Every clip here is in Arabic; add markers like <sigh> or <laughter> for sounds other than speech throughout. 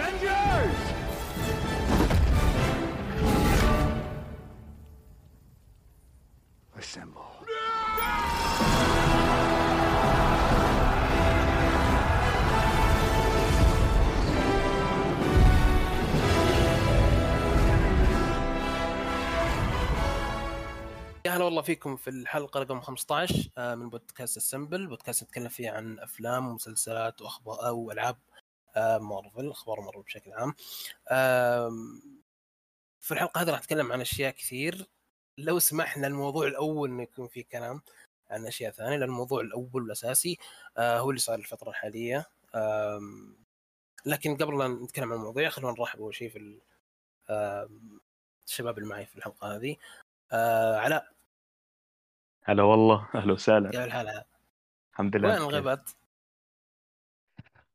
Avengers! Assemble. يا هلا والله فيكم في الحلقة رقم 15 آه، من بودكاست السمبل بودكاست نتكلم فيه عن أفلام ومسلسلات وأخبار أو ألعاب مارفل أخبار مارفل بشكل عام. في الحلقة هذه راح نتكلم عن أشياء كثير. لو سمحنا الموضوع الأول إنه يكون فيه كلام عن أشياء ثانية لأن الموضوع الأول والأساسي آه، هو اللي صار الفترة الحالية. لكن قبل لا نتكلم عن المواضيع خلونا نرحب أول شيء في الشباب اللي معي في الحلقة هذه. آه علاء. هلا والله أهلا وسهلا. كيف الحال الحمد لله. وين كيف؟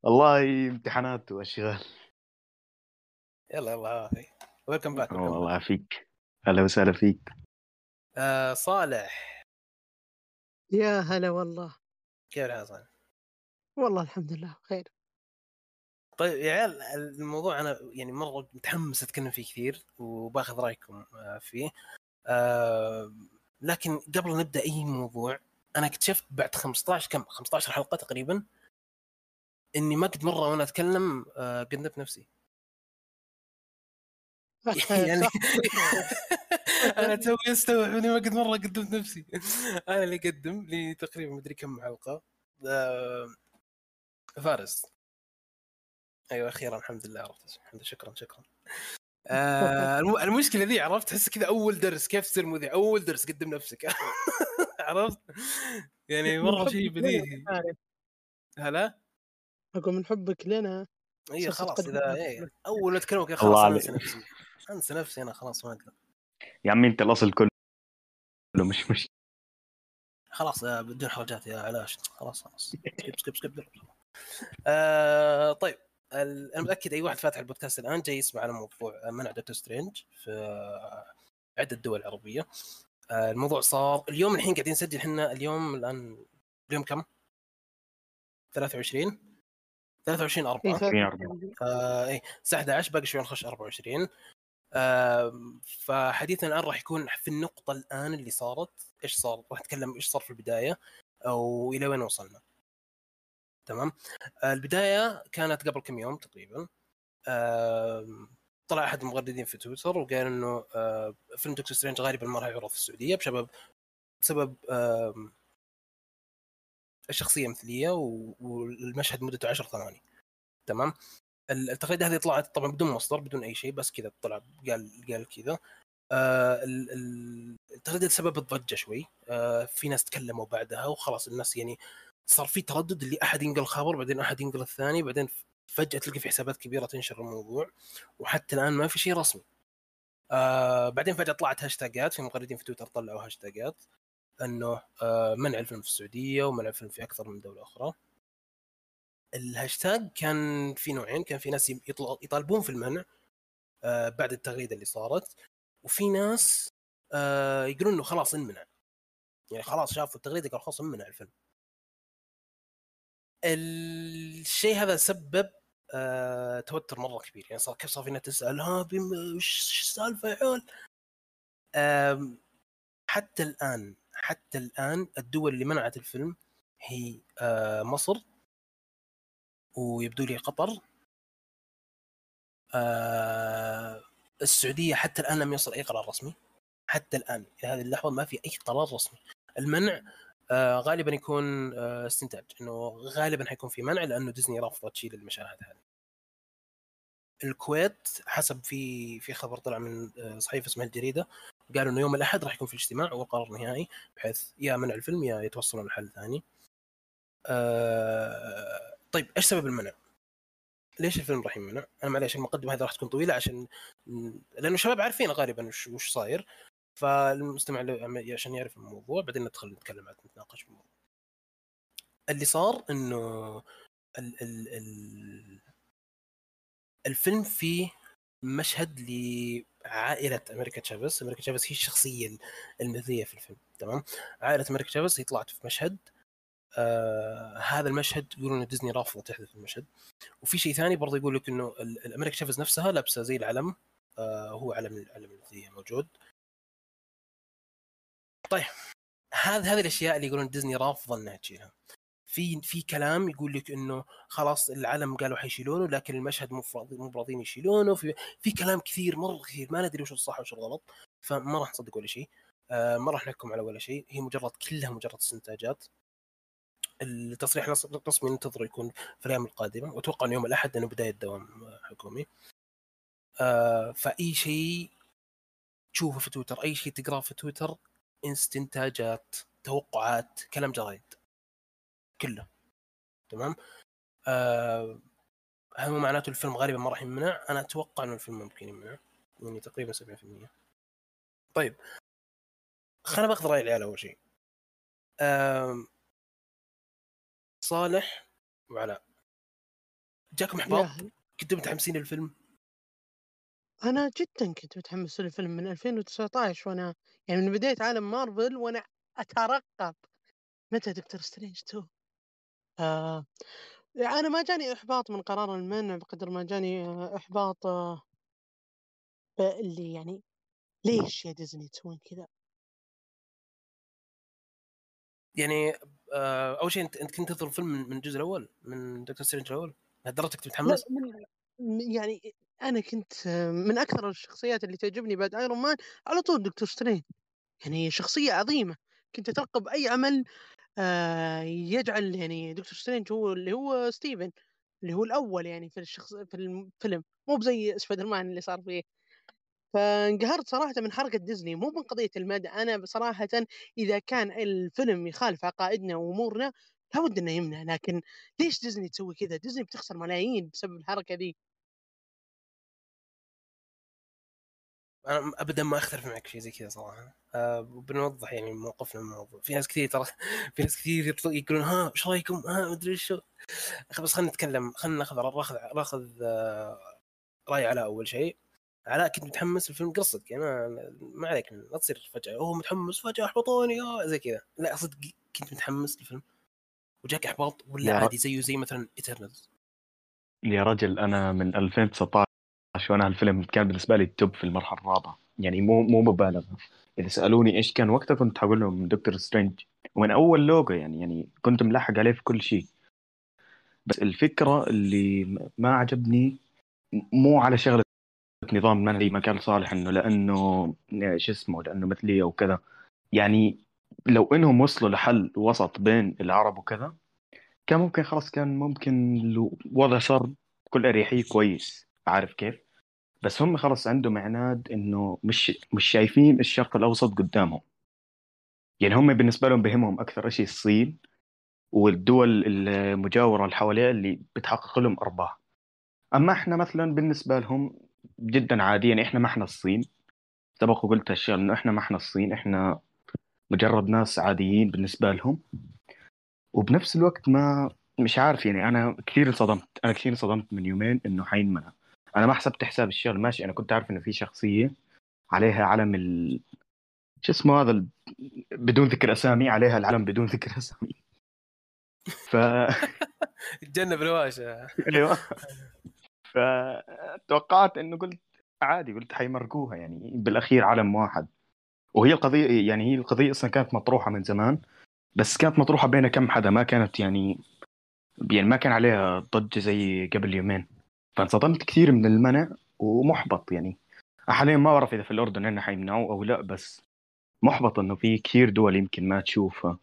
والله امتحانات وأشغال. يلا يلا ويلكم باك الله يعافيك أهلا وسهلا فيك. آه صالح. يا هلا والله. كيف الحال صالح؟ والله الحمد لله بخير طيب يا عيال الموضوع أنا يعني مرة متحمس أتكلم فيه كثير وباخذ رأيكم آه، فيه. آه لكن قبل نبدأ أي موضوع أنا اكتشفت بعد 15 كم؟ 15 حلقة تقريبا. إني ما قد مرة وأنا أتكلم آه قدمت نفسي. <laughs> يعني <laughs> أنا توي استوعب إني ما قد مرة قدمت نفسي. أنا اللي اقدم لي تقريبا مدري كم حلقة. آه، فارس. أيوه أخيرا الحمد لله عرفت. الحمد لله شكرا شكرا. آه الم- المشكلة ذي عرفت؟ تحس كذا أول درس كيف تصير مذيع؟ أول درس قدم نفسك. <laughs> عرفت؟ يعني مرة شيء بديهي. هلا؟ أقول من حبك لنا اي خلاص إذا إيه. أول ما أتكلم كذا الله خلاص. أنسى نفسي. أنسى نفسي أنا خلاص ما أقدر. يا عمي أنت الأصل كله مش مش خلاص آه، بدون حرجات يا علاش. خلاص خلاص. سكيب سكيب سكيب آه طيب ال- أنا متأكد أي واحد فاتح البودكاست الآن جاي يسمع على موضوع منع دكتور سترينج في عدة دول عربية. آه الموضوع صار اليوم الحين قاعدين نسجل إحنا اليوم الآن اليوم كم؟ 23 23 4 إيه، في أربعة. آه إيه الساعة 11 باقي شوي نخش 24 آه فحديثنا الآن راح يكون في النقطة الآن اللي صارت. إيش صار؟ راح نتكلم إيش صار في البداية أو إلى وين وصلنا. تمام؟ آه البداية كانت قبل كم يوم تقريبا. آه طلع أحد المغردين في تويتر وقال إنه آه فيلم دكتور سترينج غالبا ما راح يعرض في السعودية بسبب بسبب آه الشخصيه مثلية والمشهد مدته 10 ثواني. تمام؟ التغريده هذه طلعت طبعا بدون مصدر بدون أي شيء بس كذا طلع قال قال كذا. آه ال- ال- التغريده سببت ضجه شوي. آه في ناس تكلموا بعدها وخلاص الناس يعني صار في تردد اللي أحد ينقل خبر بعدين أحد ينقل الثاني بعدين فجأة تلقى في حسابات كبيرة تنشر الموضوع. وحتى الآن ما في شيء رسمي. آه بعدين فجأة طلعت هاشتاجات في مغردين في تويتر طلعوا هاشتاجات. إنه آه منع الفيلم في السعودية ومنع الفيلم في أكثر من دولة أخرى. الهاشتاج كان في نوعين كان في ناس يطالبون في المنع آه بعد التغريدة اللي صارت وفي ناس آه يقولون إنه خلاص انمنع. يعني خلاص شافوا التغريدة قالوا خلاص انمنع الفيلم. الشيء هذا سبب توتر مرة كبير. يعني صار كيف صار في ناس تسأل ها وش السالفة يا حتى الآن حتى الآن الدول اللي منعت الفيلم هي آه مصر ويبدو لي قطر. آه السعودية حتى الآن لم يصل أي قرار رسمي. حتى الآن إلى هذه اللحظة ما في أي قرار رسمي. المنع آه غالبا يكون استنتاج. إنه غالبا حيكون في منع لأنه ديزني رافضة تشيل المشاهد هذه. الكويت حسب في في خبر طلع من صحيفة اسمها الجريدة قالوا إنه يوم الأحد راح يكون في اجتماع وقرار نهائي بحيث يا منع الفيلم يا يتوصلون لحل ثاني. آه طيب إيش سبب المنع؟ ليش الفيلم راح يمنع؟ أنا معليش المقدمه هذه راح تكون طويلة عشان لأنه الشباب عارفين غالبا وش, صاير فالمستمع عشان يعرف الموضوع بعدين ندخل نتكلم عن نتناقش في الموضوع. اللي صار إنه ال ال ال الفيلم فيه مشهد لعائلة أمريكا تشافيس، أمريكا تشافيس هي الشخصية المثلية في الفيلم تمام؟ عائلة أمريكا تشافيس هي طلعت في مشهد آه هذا المشهد يقولون إن ديزني رافضة تحذف المشهد. وفي شيء ثاني برضه يقول لك إنه ال- الامريكا شيفز نفسها لابسة زي العلم آه هو علم العلم الذي موجود. طيب هذه هذه الأشياء اللي يقولون ديزني رافضة إنها تشيلها. في في كلام يقول لك إنه خلاص العلم قالوا حيشيلونه لكن المشهد مو راضي- مو راضيين يشيلونه في في كلام كثير مرة كثير ما ندري وش الصح وش الغلط فما راح نصدق ولا شيء. آه ما راح نحكم على ولا شيء هي مجرد كلها مجرد استنتاجات. التصريح الرس- الرسمي ننتظر يكون في الأيام القادمة وأتوقع إن يوم الأحد انه بداية دوام حكومي. آه فأي شيء تشوفه في تويتر أي شيء تقرأه في تويتر استنتاجات توقعات كلام جرايد. كله. تمام؟ آه هل هو معناته الفيلم غالبا ما راح يمنع؟ أنا أتوقع إنه الفيلم ممكن يمنع يعني تقريبا 70% طيب خلينا بأخذ رأي العيال أول شيء. آم، صالح وعلاء جاكم إحباط؟ كنتوا متحمسين للفيلم؟ أنا جدا كنت متحمس للفيلم من 2019 وأنا يعني من بداية عالم مارفل وأنا أترقب. متى دكتور سترينج 2 آه أنا ما جاني إحباط من قرار المنع بقدر ما جاني آه، إحباط آه اللي يعني ليش يا ديزني تسوين كذا؟ يعني آه أول شيء أنت كنت تنتظر الفيلم من من الجزء الأول؟ من دكتور سترينج الأول؟ لدرجه كنت لا متحمس؟ من يعني أنا كنت من أكثر الشخصيات اللي تعجبني بعد ايرون مان على طول دكتور سترينج يعني شخصية عظيمة. كنت أترقب أي عمل آه يجعل يعني دكتور سترينج هو اللي هو ستيفن اللي هو الأول يعني في الشخص في الفيلم. مو بزي سبايدر مان اللي صار فيه. فانقهرت صراحة من حركة ديزني مو من قضية المدى أنا بصراحة إذا كان الفيلم يخالف عقائدنا وأمورنا لابد إنه يمنع. لكن ليش ديزني تسوي كذا؟ ديزني بتخسر ملايين بسبب الحركة دي. أنا ابدا ما أختلف معك في شيء زي كذا صراحة. آه بنوضح يعني موقفنا من الموضوع. في ناس كثير ترى في ناس كثير يقولون ها إيش رأيكم؟ ها مدري شو. بس خلينا نتكلم خلينا ناخذ ناخذ ناخذ آه، رأي علاء أول شيء. علاء كنت متحمس الفيلم قصدك يعني ما, عليك لا تصير فجأة. أوه متحمس فجأة احبطوني آه. زي كذا. لا صدق كنت متحمس للفيلم. وجاك إحباط ولا عادي زيه زي مثلا ايترنالز يا رجل أنا من 2019 وأنا هالفيلم كان بالنسبة لي ال top في المرحلة الرابعة. يعني مو مو مبالغة. إذا سألوني إيش كان وقتها كنت حقول لهم دكتور سترينج ومن أول لوجو يعني يعني كنت ملحق عليه في كل شيء. بس الفكرة اللي ما عجبني مو على شغلة نظام منهي ما كان صالح إنه لأنه شو اسمه لأنه مثلية وكذا يعني لو إنهم وصلوا لحل وسط بين العرب وكذا كان ممكن خلاص كان ممكن الوضع صار بكل أريحية كويس. عارف كيف؟ بس هم خلاص عندهم عناد إنه مش مش شايفين الشرق الأوسط قدامهم. يعني هم بالنسبة لهم بهمهم أكثر شيء الصين والدول المجاورة اللي حواليها اللي بتحقق لهم أرباح. أما إحنا مثلا بالنسبة لهم جدا عادي يعني إحنا ما إحنا الصين. سبق وقلت هالشيء إنه إحنا ما إحنا الصين إحنا مجرد ناس عاديين بالنسبة لهم. وبنفس الوقت ما مش عارف يعني أنا كثير انصدمت أنا كثير انصدمت من يومين إنه حينمنع أنا ما حسبت حساب الشغل ماشي. أنا كنت عارف إنه في شخصية عليها علم ال شو اسمه هذا ال... بدون ذكر أسامي عليها العلم بدون ذكر أسامي. ف <laughs> تجنب الواشة أيوه. <laughs> فتوقعت إنه قلت عادي قلت حيمرقوها يعني بالأخير علم واحد. وهي القضية يعني هي القضية أصلا كانت مطروحة من زمان بس كانت مطروحة بين كم حدا ما كانت يعني يعني ما كان عليها ضجة زي قبل يومين. فانصدمت كثير من المنع ومحبط يعني. حاليا ما بعرف إذا في الأردن انه حيمنعوه أو لا بس محبط إنه في كثير دول يمكن ما تشوفها.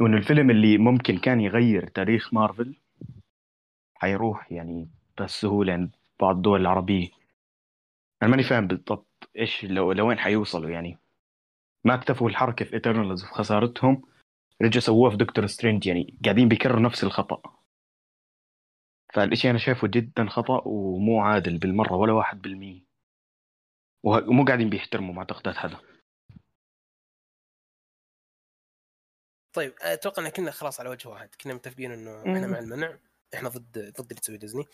وإنه الفيلم اللي ممكن كان يغير تاريخ مارفل حيروح يعني بسهوله عند بعض الدول العربية. أنا ماني فاهم بالضبط إيش لو لوين حيوصلوا يعني. ما اكتفوا الحركة في ايترنالز في خسارتهم رجعوا سووها في دكتور سترينج يعني. قاعدين بيكرروا نفس الخطأ. فالإشي أنا شايفه جدا خطأ ومو عادل بالمرة ولا واحد بالمية. ومو قاعدين بيحترموا معتقدات حدا طيب أتوقع إن كنا خلاص على وجه واحد. كنا متفقين إنه إحنا. مع المنع. إحنا ضد ضد اللي تسوي ديزني.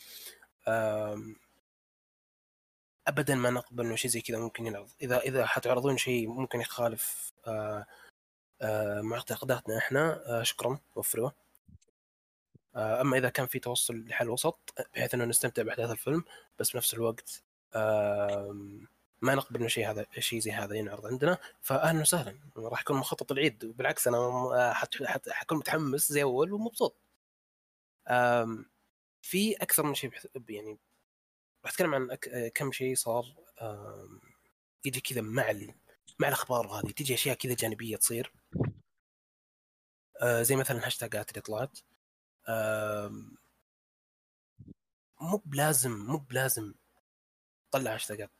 ابدا ما نقبل إنه شيء زي كذا ممكن ينعرض إذا إذا حتعرضون شيء ممكن يخالف آه، آه، معتقداتنا إحنا آه، شكرا وفروه أما إذا كان في توصل لحل وسط بحيث إنه نستمتع بأحداث الفيلم بس بنفس الوقت ما نقبل إنه شيء هذا شيء زي هذا ينعرض عندنا. فاهلا وسهلا. راح يكون مخطط العيد. بالعكس أنا آه، حكون متحمس زي أول ومبسوط. في أكثر من شيء يعني راح اتكلم عن آه، كم شيء صار يجي كذا مع. مع الأخبار هذه. تجي أشياء كذا جانبية تصير. آه، زي مثلا الهاشتاجات اللي طلعت مو بلازم مو بلازم طلع هاشتاجات.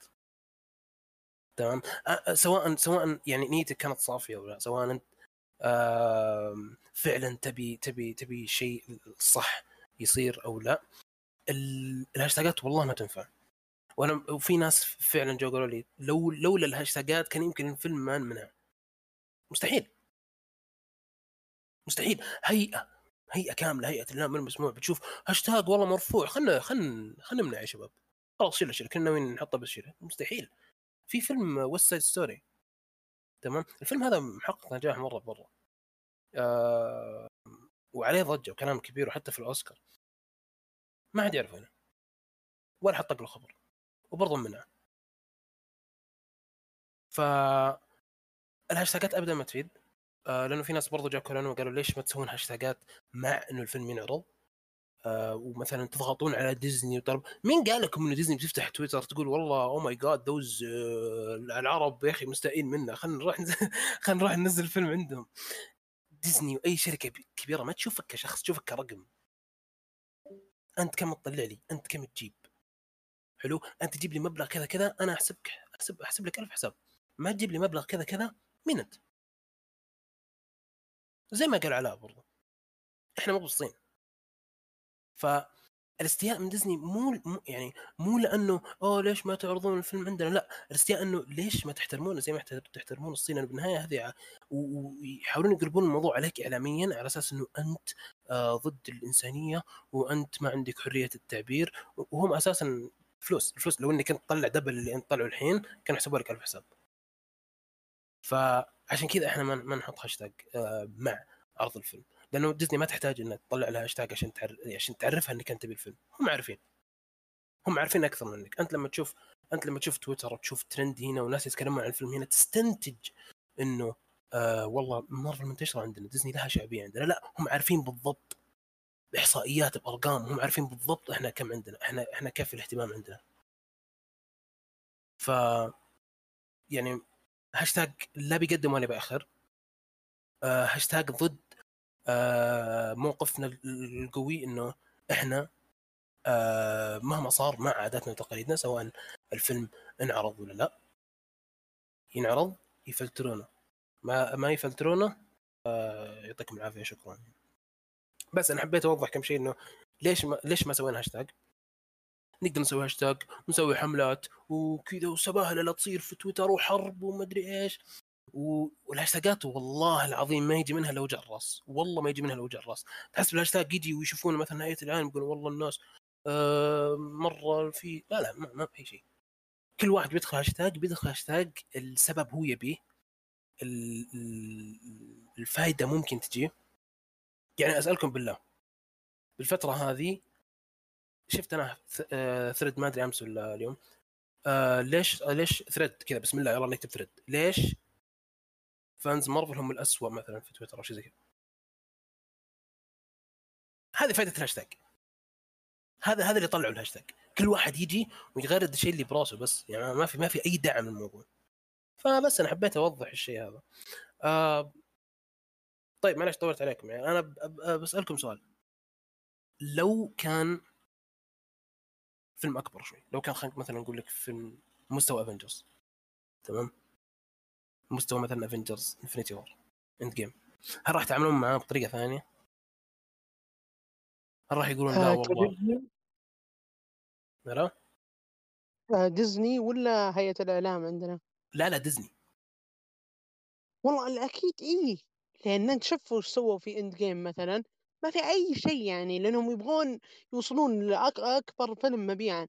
تمام؟ سواء سواء يعني نيتك كانت صافية ولا سواء أنت فعلا تبي تبي تبي شيء صح يصير أو لا ال- الهاشتاجات والله ما تنفع. وأنا وفي ناس فعلا جو قالوا لي لو لولا الهاشتاجات كان يمكن الفيلم ما انمنع مستحيل. مستحيل. هيئة. هيئة كاملة هيئة الإعلام المسموع بتشوف هاشتاج والله مرفوع خلنا خلنا خلنا نمنع يا شباب. خلاص شيل شيل كنا ناويين نحطه بس شيله مستحيل. في فيلم ويست سايد ستوري تمام؟ الفيلم هذا محقق نجاح مرة برا آه وعليه ضجة وكلام كبير وحتى في الأوسكار. ما حد يعرف هنا ولا حط له خبر وبرضه منع ف الهاشتاجات ابدا ما تفيد. آه لأنه في ناس برضو جاء كلام وقالوا ليش ما تسوون هاشتاجات مع إنه الفيلم ينعرض؟ آه ومثلا تضغطون على ديزني وطلب مين قال لكم إنه ديزني بتفتح تويتر تقول والله oh my god those العرب يا أخي مستائين منا خلينا نروح <laughs> خلينا نروح ننزل الفيلم عندهم. ديزني وأي شركة كبيرة ما تشوفك كشخص تشوفك كرقم. أنت كم تطلع لي؟ أنت كم تجيب؟ حلو؟ أنت تجيب لي مبلغ كذا كذا أنا احسبك احسب أحسب لك ألف حساب. ما تجيب لي مبلغ كذا كذا مين أنت؟ زي ما قال علاء برضو. إحنا مو بالصين فالاستياء من ديزني مو يعني مو لأنه أوه ليش ما تعرضون الفيلم عندنا؟ لا الاستياء أنه ليش ما تحترمونه؟ زي ما تحترمون الصين لأنه بالنهاية هذه ويحاولون يقلبون الموضوع عليك اعلاميا على أساس إنه أنت آه ضد الإنسانية وأنت ما عندك حرية التعبير وهم أساسا فلوس الفلوس لو إنك انت تطلع double اللي أنت طلعه الحين كانوا يحسبوا لك 1000 حساب. فعشان كذا إحنا ما ما نحط هاشتاج آه مع عرض الفيلم. لأنه ديزني ما تحتاج انك تطلع لها هاشتاج عشان تعر... عشان تعرفها إنك أنت تبي الفيلم هم عارفين. هم عارفين أكثر منك. أنت لما تشوف أنت لما تشوف تويتر وتشوف ترند هنا وناس يتكلمون عن الفيلم هنا تستنتج إنه آه والله مره منتشرة عندنا. ديزني لها شعبية عندنا. لا هم عارفين بالضبط باحصائيات بارقام هم عارفين بالضبط إحنا كم عندنا. إحنا إحنا كيف الاهتمام عندنا. ف يعني هاشتاج لا بيقدم ولا بيأخر. آه هاشتاج ضد آه موقفنا القوي إنه إحنا آه مهما صار مع عاداتنا وتقاليدنا سواء الفيلم انعرض ولا لا ينعرض يفلترونه. ما ما يفلترونه يعطيكم العافية شكرا. بس أنا حبيت أوضح كم شيء إنه ليش ما ليش ما سوينا هاشتاج؟ نقدر نسوي هاشتاج ونسوي حملات وكذا وسباهلة لا تصير في تويتر وحرب ومدري إيش. والهاشتاجات والله العظيم ما يجي منها إلا وجع الرأس. والله ما يجي منها إلا وجع الرأس. تحس بالهاشتاج يجي ويشوفون مثلا هيئة الإعلام يقولون والله الناس آه مرة في لا لا ما, ما في شيء. كل واحد بيدخل هاشتاج بيدخل هاشتاج السبب هو يبيه ال- ال- الفائده ممكن تجي. يعني أسألكم بالله بالفترة هذه شفت أنا thread ما أدري أمس ولا اليوم. آه ليش آه ليش thread كذا؟ بسم الله يلا نكتب thread ليش fans مارفل هم الأسوأ مثلا في تويتر أو شيء زي كذا؟ هذه فائده الهاشتاج هذا هذا اللي طلعوا الهاشتاج كل واحد يجي ويغرد الشيء اللي براسه بس يعني ما في ما في أي دعم للموضوع. فبس أنا حبيت أوضح الشيء هذا. آه طيب معلش طولت عليكم. يعني أنا بسألكم سؤال. لو كان فيلم أكبر شوي. لو كان خلينا مثلا نقول لك فيلم مستوى Avengers تمام؟ مستوى مثلا Avengers Infinity War Endgame هل راح تعاملون معاه بطريقة ثانية؟ هل راح يقولون لا آه، والله؟ لا آه، ديزني ولا هيئة الإعلام عندنا؟ لا لا ديزني. والله الأكيد إيه. لأن أنت شوف وش سووا في Endgame مثلا. ما في أي شيء يعني لأنهم يبغون يوصلون لأكبر فيلم مبيعا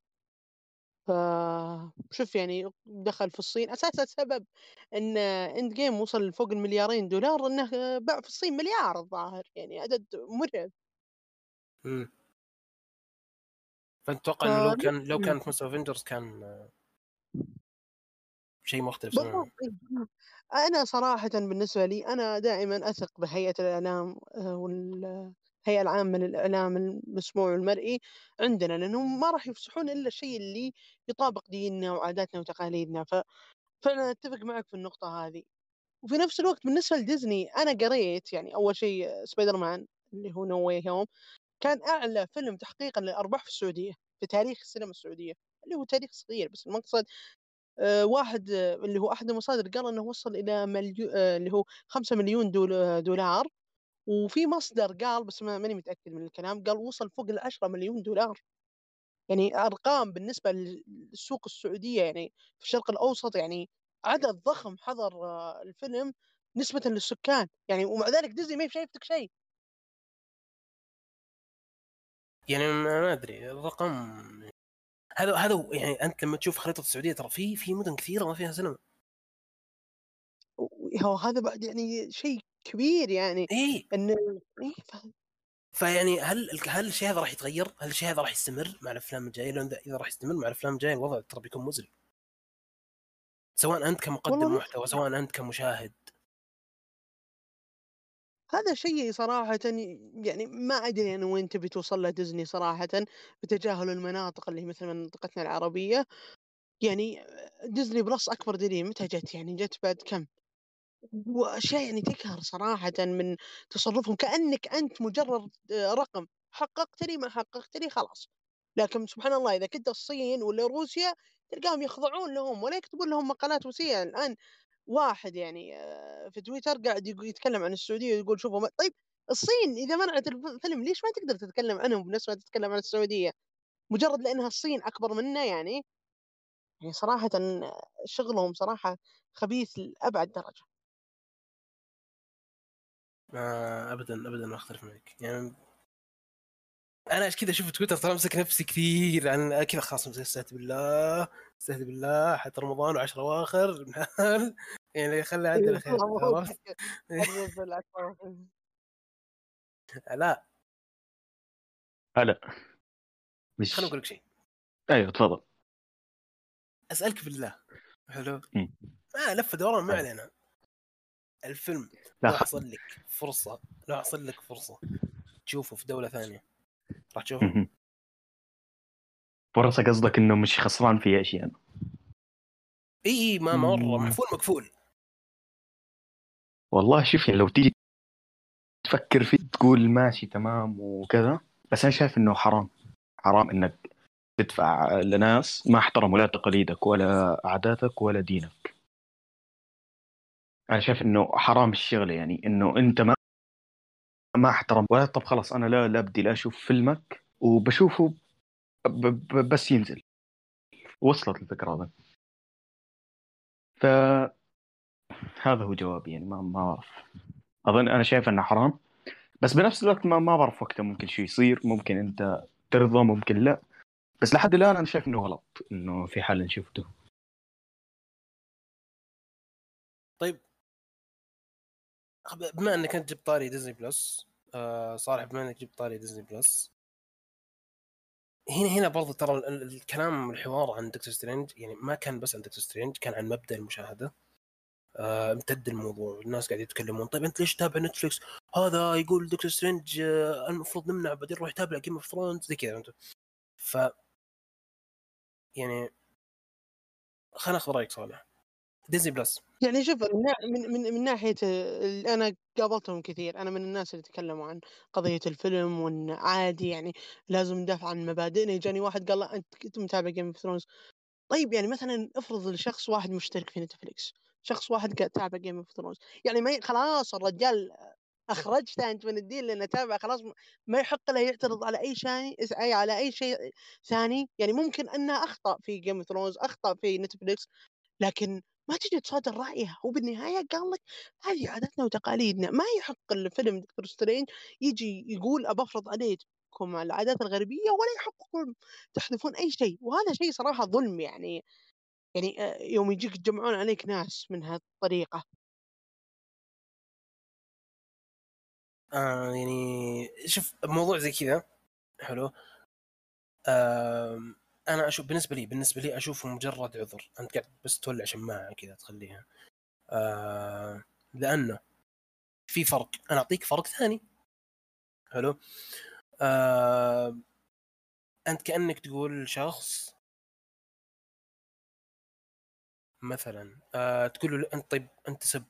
فشوف يعني دخل في الصين أساسا سبب إن إند جيم وصل فوق المليارين دولار إنه باع في الصين مليار الظاهر يعني عدد مرعب امم فأنت تتوقع إنه لو كان لو. كانت مثل افنجرز كان شيء مختلف. أنا صراحة بالنسبة لي أنا دائما أثق بهيئة الإعلام آه، والهيئه العامه للاعلام المسموع والمرئي عندنا لانهم ما راح يفسحون إلا الشيء اللي يطابق ديننا وعاداتنا وتقاليدنا. ف... فأنا أتفق معك في النقطة هذه. وفي نفس الوقت بالنسبة لديزني أنا قريت يعني أول شيء سبايدر مان اللي هو No Way Home كان أعلى فيلم تحقيقا للأرباح في السعودية في تاريخ السينما السعودية اللي هو تاريخ صغير. بس المقصد آه، واحد آه، اللي هو أحد المصادر قال إنه وصل إلى مليون اللي هو 5 مليون دول- دولار. وفي مصدر قال بس ما ماني متأكد من الكلام قال وصل فوق ال 10 مليون دولار. يعني أرقام بالنسبة للسوق السعودية يعني في الشرق الأوسط يعني عدد ضخم حضر آه، الفيلم نسبة للسكان. يعني ومع ذلك ديزني ما هي شايفتك شيء. يعني ما أدري الرقم هذا هذا يعني أنت لما تشوف خريطة السعودية ترى في في مدن كثيرة ما فيها سينما. هو هذا بعد يعني شيء كبير يعني اي إنه إيه فيعني هل هل الشيء هذا راح يتغير؟ هل الشيء هذا راح يستمر مع الأفلام الجاية؟ لأن إذا راح يستمر مع الأفلام الجاية الوضع ترى بيكون مزري. سواء أنت كمقدم محتوى سواء أنت كمشاهد هذا شيء صراحة يعني ما أدري أنا وين تبي توصل له ديزني صراحة بتجاهل المناطق اللي مثل منطقتنا العربية يعني ديزني بلس أكبر دليل متى جت يعني جت بعد كم وأشياء يعني تقهر صراحة من تصرفهم كأنك أنت مجرد آه، رقم حققت لي ما حققت لي خلاص. لكن سبحان الله إذا كنت الصين ولا روسيا تلقاهم يخضعون لهم ولا يكتبون لهم مقالات وسيئة الآن واحد يعني آه، في تويتر قاعد يتكلم عن السعودية ويقول شوفوا طيب الصين إذا منعت الفيلم ليش ما تقدر تتكلم عنهم بنفس ما تتكلم عن السعودية؟ مجرد لأنها الصين أكبر منا يعني؟ يعني صراحة شغلهم صراحة خبيث لأبعد درجة. ما ابدا ابدا ما أختلف معك. يعني أنا كذا أشوف تويتر ترى امسك نفسي كثير عن كذا خلاص استهدى بالله استهدى بالله حتى رمضان وعشر أواخر <laughs> يعني خلي عندنا خير عرفت؟ لا. هلا. مش خليني أقول لك شيء. أيوه تفضل. أسألك بالله. حلو. ما لف دوران ما أيوة. علينا الفيلم لا لو. حصل لك فرصة لو حصل لك فرصة. تشوفه في دولة ثانية. راح تشوفه؟ فرصة قصدك إنه مش خسران في اشياء إي إي ما مرة. مم. محفول مقفول. والله شوف يعني لو تيجي تفكر فيه تقول ماشي تمام وكذا بس أنا شايف إنه حرام. حرام إنك تدفع لناس ما احترموا لا تقاليدك ولا عاداتك ولا دينك. أنا شايف إنه حرام الشغله يعني إنه أنت ما ما أحترم. ولا طب خلاص أنا لا لا بدي لا أشوف فيلمك وبشوفه ب ب بس ينزل. وصلت الفكرة هذا. ف هذا هو جوابي يعني ما ما اعرف أظن أنا شايف إنه حرام. بس بنفس الوقت ما ما بعرف وقتها ممكن شيء يصير ممكن أنت ترضى ممكن لا. بس لحد الآن أنا شايف إنه غلط إنه في حال شفته طيب بما إنك أنت جبت طاري ديزني بلس آه صالح بما إنك جبت طاري ديزني بلس هنا هنا برضو ترى ال- ال- الكلام الحوار عن Doctor Strange يعني ما كان بس عن Doctor Strange كان عن مبدأ المشاهدة. آه امتد الموضوع الناس قاعدين يتكلمون طيب أنت ليش تتابع نتفلكس هذا يقول Doctor Strange آه المفروض نمنع بعدين نروح نتابع Game of Thrones زي كذا انت ف يعني خلينا ناخذ رأيك صالح. ديزني بلس. يعني شوف من من من, ناحية أنا قابلتهم كثير. أنا من الناس اللي تكلموا عن قضية الفيلم وإن عادي يعني لازم ندافع عن مبادئنا. جاني واحد قال لا أنت كنت متابع Game of Thrones طيب يعني مثلا افرض لشخص واحد مشترك في نتفليكس شخص واحد قاعد يتابع Game of Thrones يعني ما خلاص الرجال أخرجته أنت من الدين لأنه تابع خلاص ما يحق له يعترض على أي شيء أي على أي شيء ثاني. يعني ممكن أنه أخطأ في Game of Thrones أخطأ في نتفليكس لكن ما تجي تصادر رايه هو بالنهايه قال لك هذه عاداتنا وتقاليدنا. ما يحق الفيلم Doctor Strange يجي يقول عليه يحكم العادات الغربية ولا يحقكم تحذفون أي شيء. وهذا شيء صراحة ظلم يعني يعني آه، يوم يجيك يجمعون عليك ناس من هالطريقة. آه يعني شوف موضوع زي كذا حلو. آه أنا أشوف بالنسبة لي بالنسبة لي اشوفه مجرد عذر. أنت قاعد بس تولع شماعة كذا تخليها. آه لأنه في فرق. أنا أعطيك فرق ثاني. حلو؟ آه أنت كأنك تقول شخص مثلا آه تقول له أنت طيب أنت سب.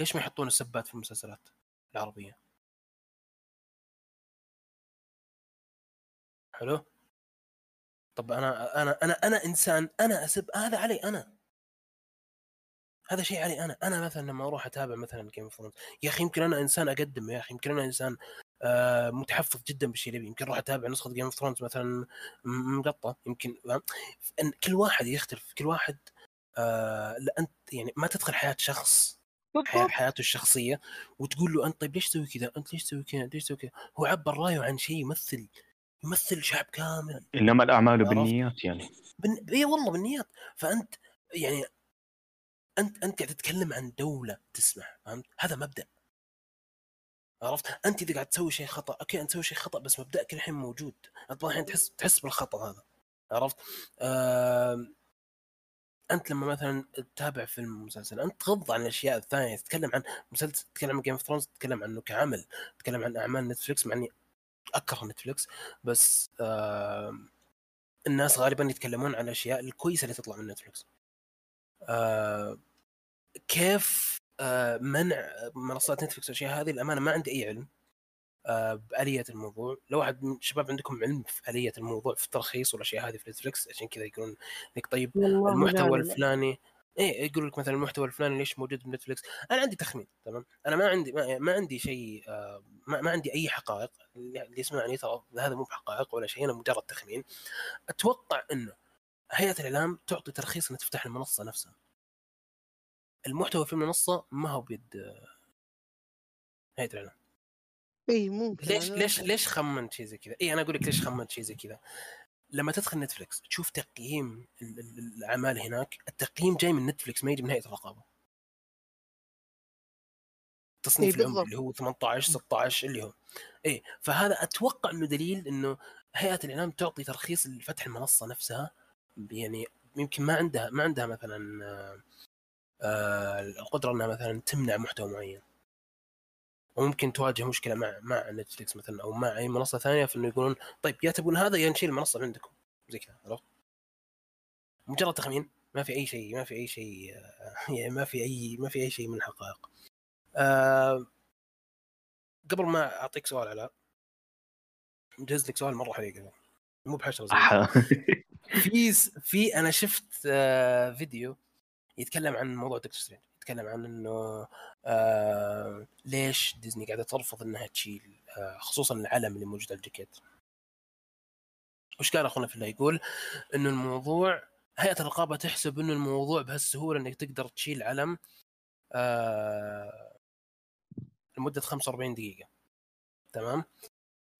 ليش ما يحطون السبات في المسلسلات العربية؟ حلو؟ طب أنا أنا أنا أنا إنسان أنا أسب هذا علي أنا هذا شيء علي أنا أنا مثلا لما أروح أتابع مثلا Game of يا أخي يمكن أنا إنسان أقدم يا أخي يمكن أنا إنسان آه متحفظ جدا بالشيء اللي يمكن أروح أتابع نسخة Game of مثلا مقطع يمكن كل واحد يختلف كل واحد آه لا أنت يعني ما تدخل حياة شخص حياته الشخصية وتقول له أنت طيب ليش تسوي كذا؟ أنت ليش تسوي كذا؟ ليش تسوي كذا؟ هو عبر رأيه عن شيء يمثل يمثل شعب كامل. إنما الأعمال بالنيات يعني. بن... اي والله بالنيات. فأنت يعني أنت أنت قاعد تتكلم عن دولة تسمح فهمت؟ هذا مبدأ. عرفت؟ أنت إذا قاعد تسوي شيء خطأ okay أنت تسوي شيء خطأ بس مبدأك الحين موجود. انت الحين تحس تحس بالخطأ هذا. عرفت؟ آه... أنت لما مثلا تتابع فيلم مسلسل أنت تغض عن الأشياء الثانية تتكلم عن مسلسل تتكلم عن Game of Thrones تتكلم عنه كعمل تتكلم عن أعمال نتفلكس مع إني أكره نتفلكس بس آه الناس غالبا يتكلمون عن الأشياء الكويسة اللي تطلع من نتفلكس آه كيف آه منع منصات نتفلكس والاشياء هذه؟ الامانه ما عندي أي علم آه بآلية الموضوع. لو واحد من الشباب عندكم علم في آلية الموضوع في الترخيص والأشياء هذه في نتفلكس عشان كذا يقولون لك طيب المحتوى الفلاني إيه يقول لك مثلا المحتوى الفلاني ليش موجود بنتفلكس أنا عندي تخمين تمام؟ أنا ما عندي ما, ما عندي شيء آه ما, ما عندي أي حقائق اللي يسمعني ترى هذا مو بحقائق ولا شيء أنا مجرد تخمين. أتوقع إنه هيئة الإعلام تعطي ترخيص إنها تفتح المنصة نفسها. المحتوى في المنصة ما هو بيد آه، هيئة الإعلام. اي ممكن. ليش ليش ليش خمنت شيء زي كذا؟ اي أنا أقول لك ليش خمنت شيء زي كذا؟ لما تدخل نتفلكس تشوف تقييم الأعمال هناك التقييم جاي من نتفلكس ما يجي من هيئة الرقابة. تصنيف إيه اللي هو 18 16 اللي هو. اي فهذا أتوقع إنه دليل إنه هيئة الإعلام تعطي ترخيص لفتح المنصة نفسها يعني يمكن ما عندها ما عندها مثلا آه القدرة إنها مثلا تمنع محتوى معين. وممكن تواجه مشكلة مع مع نتفلكس مثلا أو مع أي منصة ثانية في إنه يقولون طيب يا تبون هذا يا نشيل المنصة عندكم. زي كذا عرفت؟ مجرد تخمين ما في أي شيء ما في أي شيء <laughs> يعني ما في اي ما في أي شيء من الحقائق. أه قبل ما أعطيك سؤال علاء مجهز لك سؤال مرة كذا مو محشرة <laughs> في في أنا شفت آه فيديو يتكلم عن موضوع دكتور سترينج يتكلم عن إنه آه ليش ديزني قاعدة ترفض إنها تشيل آه خصوصا العلم اللي موجود على الجاكيت. وش قال أخونا في الله؟ يقول إنه الموضوع هيئة الرقابة تحسب إنه الموضوع بهالسهولة إنك تقدر تشيل علم آه لمدة 45 دقيقة. تمام؟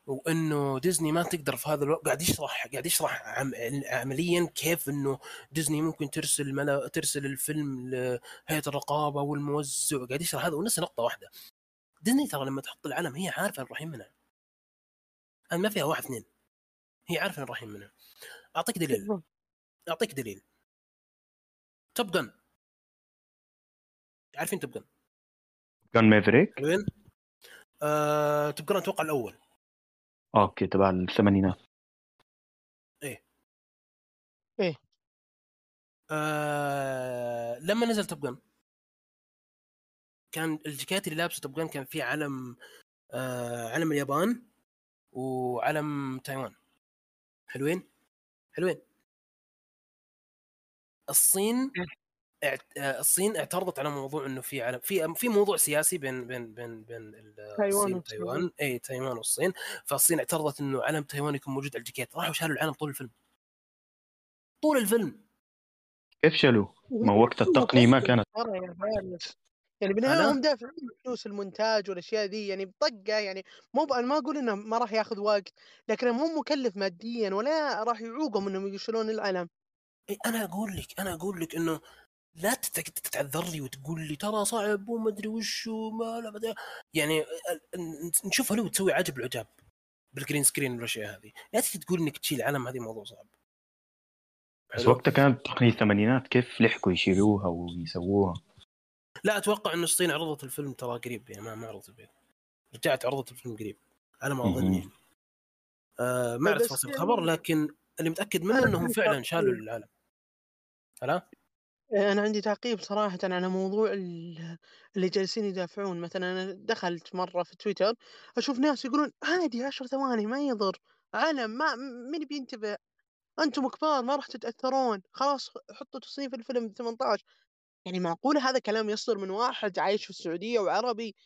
وإنه ديزني ما تقدر في هذا الوقت قاعد يشرح قاعد يشرح عم عمليا كيف إنه ديزني ممكن ترسل ملا ترسل الفيلم لهيئة الرقابة والموزع قاعد يشرح هذا ونسى نقطة واحدة. ديزني ترى لما تحط العلم هي عارفة راح منها. ما فيها واحد اثنين. هي عارفة راح منها. أعطيك دليل. أعطيك دليل. Top Gun. عارفين Top Gun؟ Gun Maverick؟ وين؟ آه، Top Gun أتوقع الأول. أوكي تبع الثمانينات. إيه. إيه. آه لما نزل Top Gun كان الجاكيت اللي لابسة Top Gun كان فيه علم آه علم اليابان وعلم تايوان. حلوين؟ حلوين. الصين آه، الصين اعترضت على موضوع إنه في علم في في موضوع سياسي بين بين بين بين تايوان وتايوان. اي تايوان والصين. فالصين اعترضت إنه علم تايوان يكون موجود على الجاكيت راحوا شالوا العلم طول الفيلم. طول الفيلم. كيف شالوه؟ ما وقت <laughs> التقنية ما كانت. يعني بالنهايه؟ هم دافعين فلوس المونتاج والأشياء دي يعني بطقة يعني مو ب- أنا ما أقول إنه ما راح ياخذ وقت لكن مو مكلف ماديا ولا راح يعوقهم إنهم يشيلون العلم إيه، أنا أقول لك أنا أقول لك إنه لا تت- تتعذر لي وتقول لي ترى صعب وما أدري وش وما لا بد. يعني نشوفها لو تسوي عجب العجاب بال green screen والأشياء هذه لا تجي تقول إنك تشيل علم هذه موضوع صعب بس. وقتها كانت تقنية الثمانينات كيف لحقوا يشيلوها ويسووها لا أتوقع انه الصين عرضت الفيلم ترى قريب يعني ما ما عرضت الفيلم رجعت عرضت الفيلم قريب على ما أظن. يعني آه ما أعرف تفاصيل يعني- الخبر لكن اللي متأكد منه إنهم فعلا. شالوا العلم هلا أنا عندي تعقيب صراحة على موضوع ال- اللي جالسين يدافعون. مثلا أنا دخلت مرة في تويتر أشوف ناس يقولون عادي عشر ثواني ما يضر. علم ما مين بينتبه؟ أنتم كبار ما راح تتأثرون. خلاص حطوا تصنيف الفيلم 18 يعني معقولة هذا كلام يصدر من واحد عايش في السعودية وعربي؟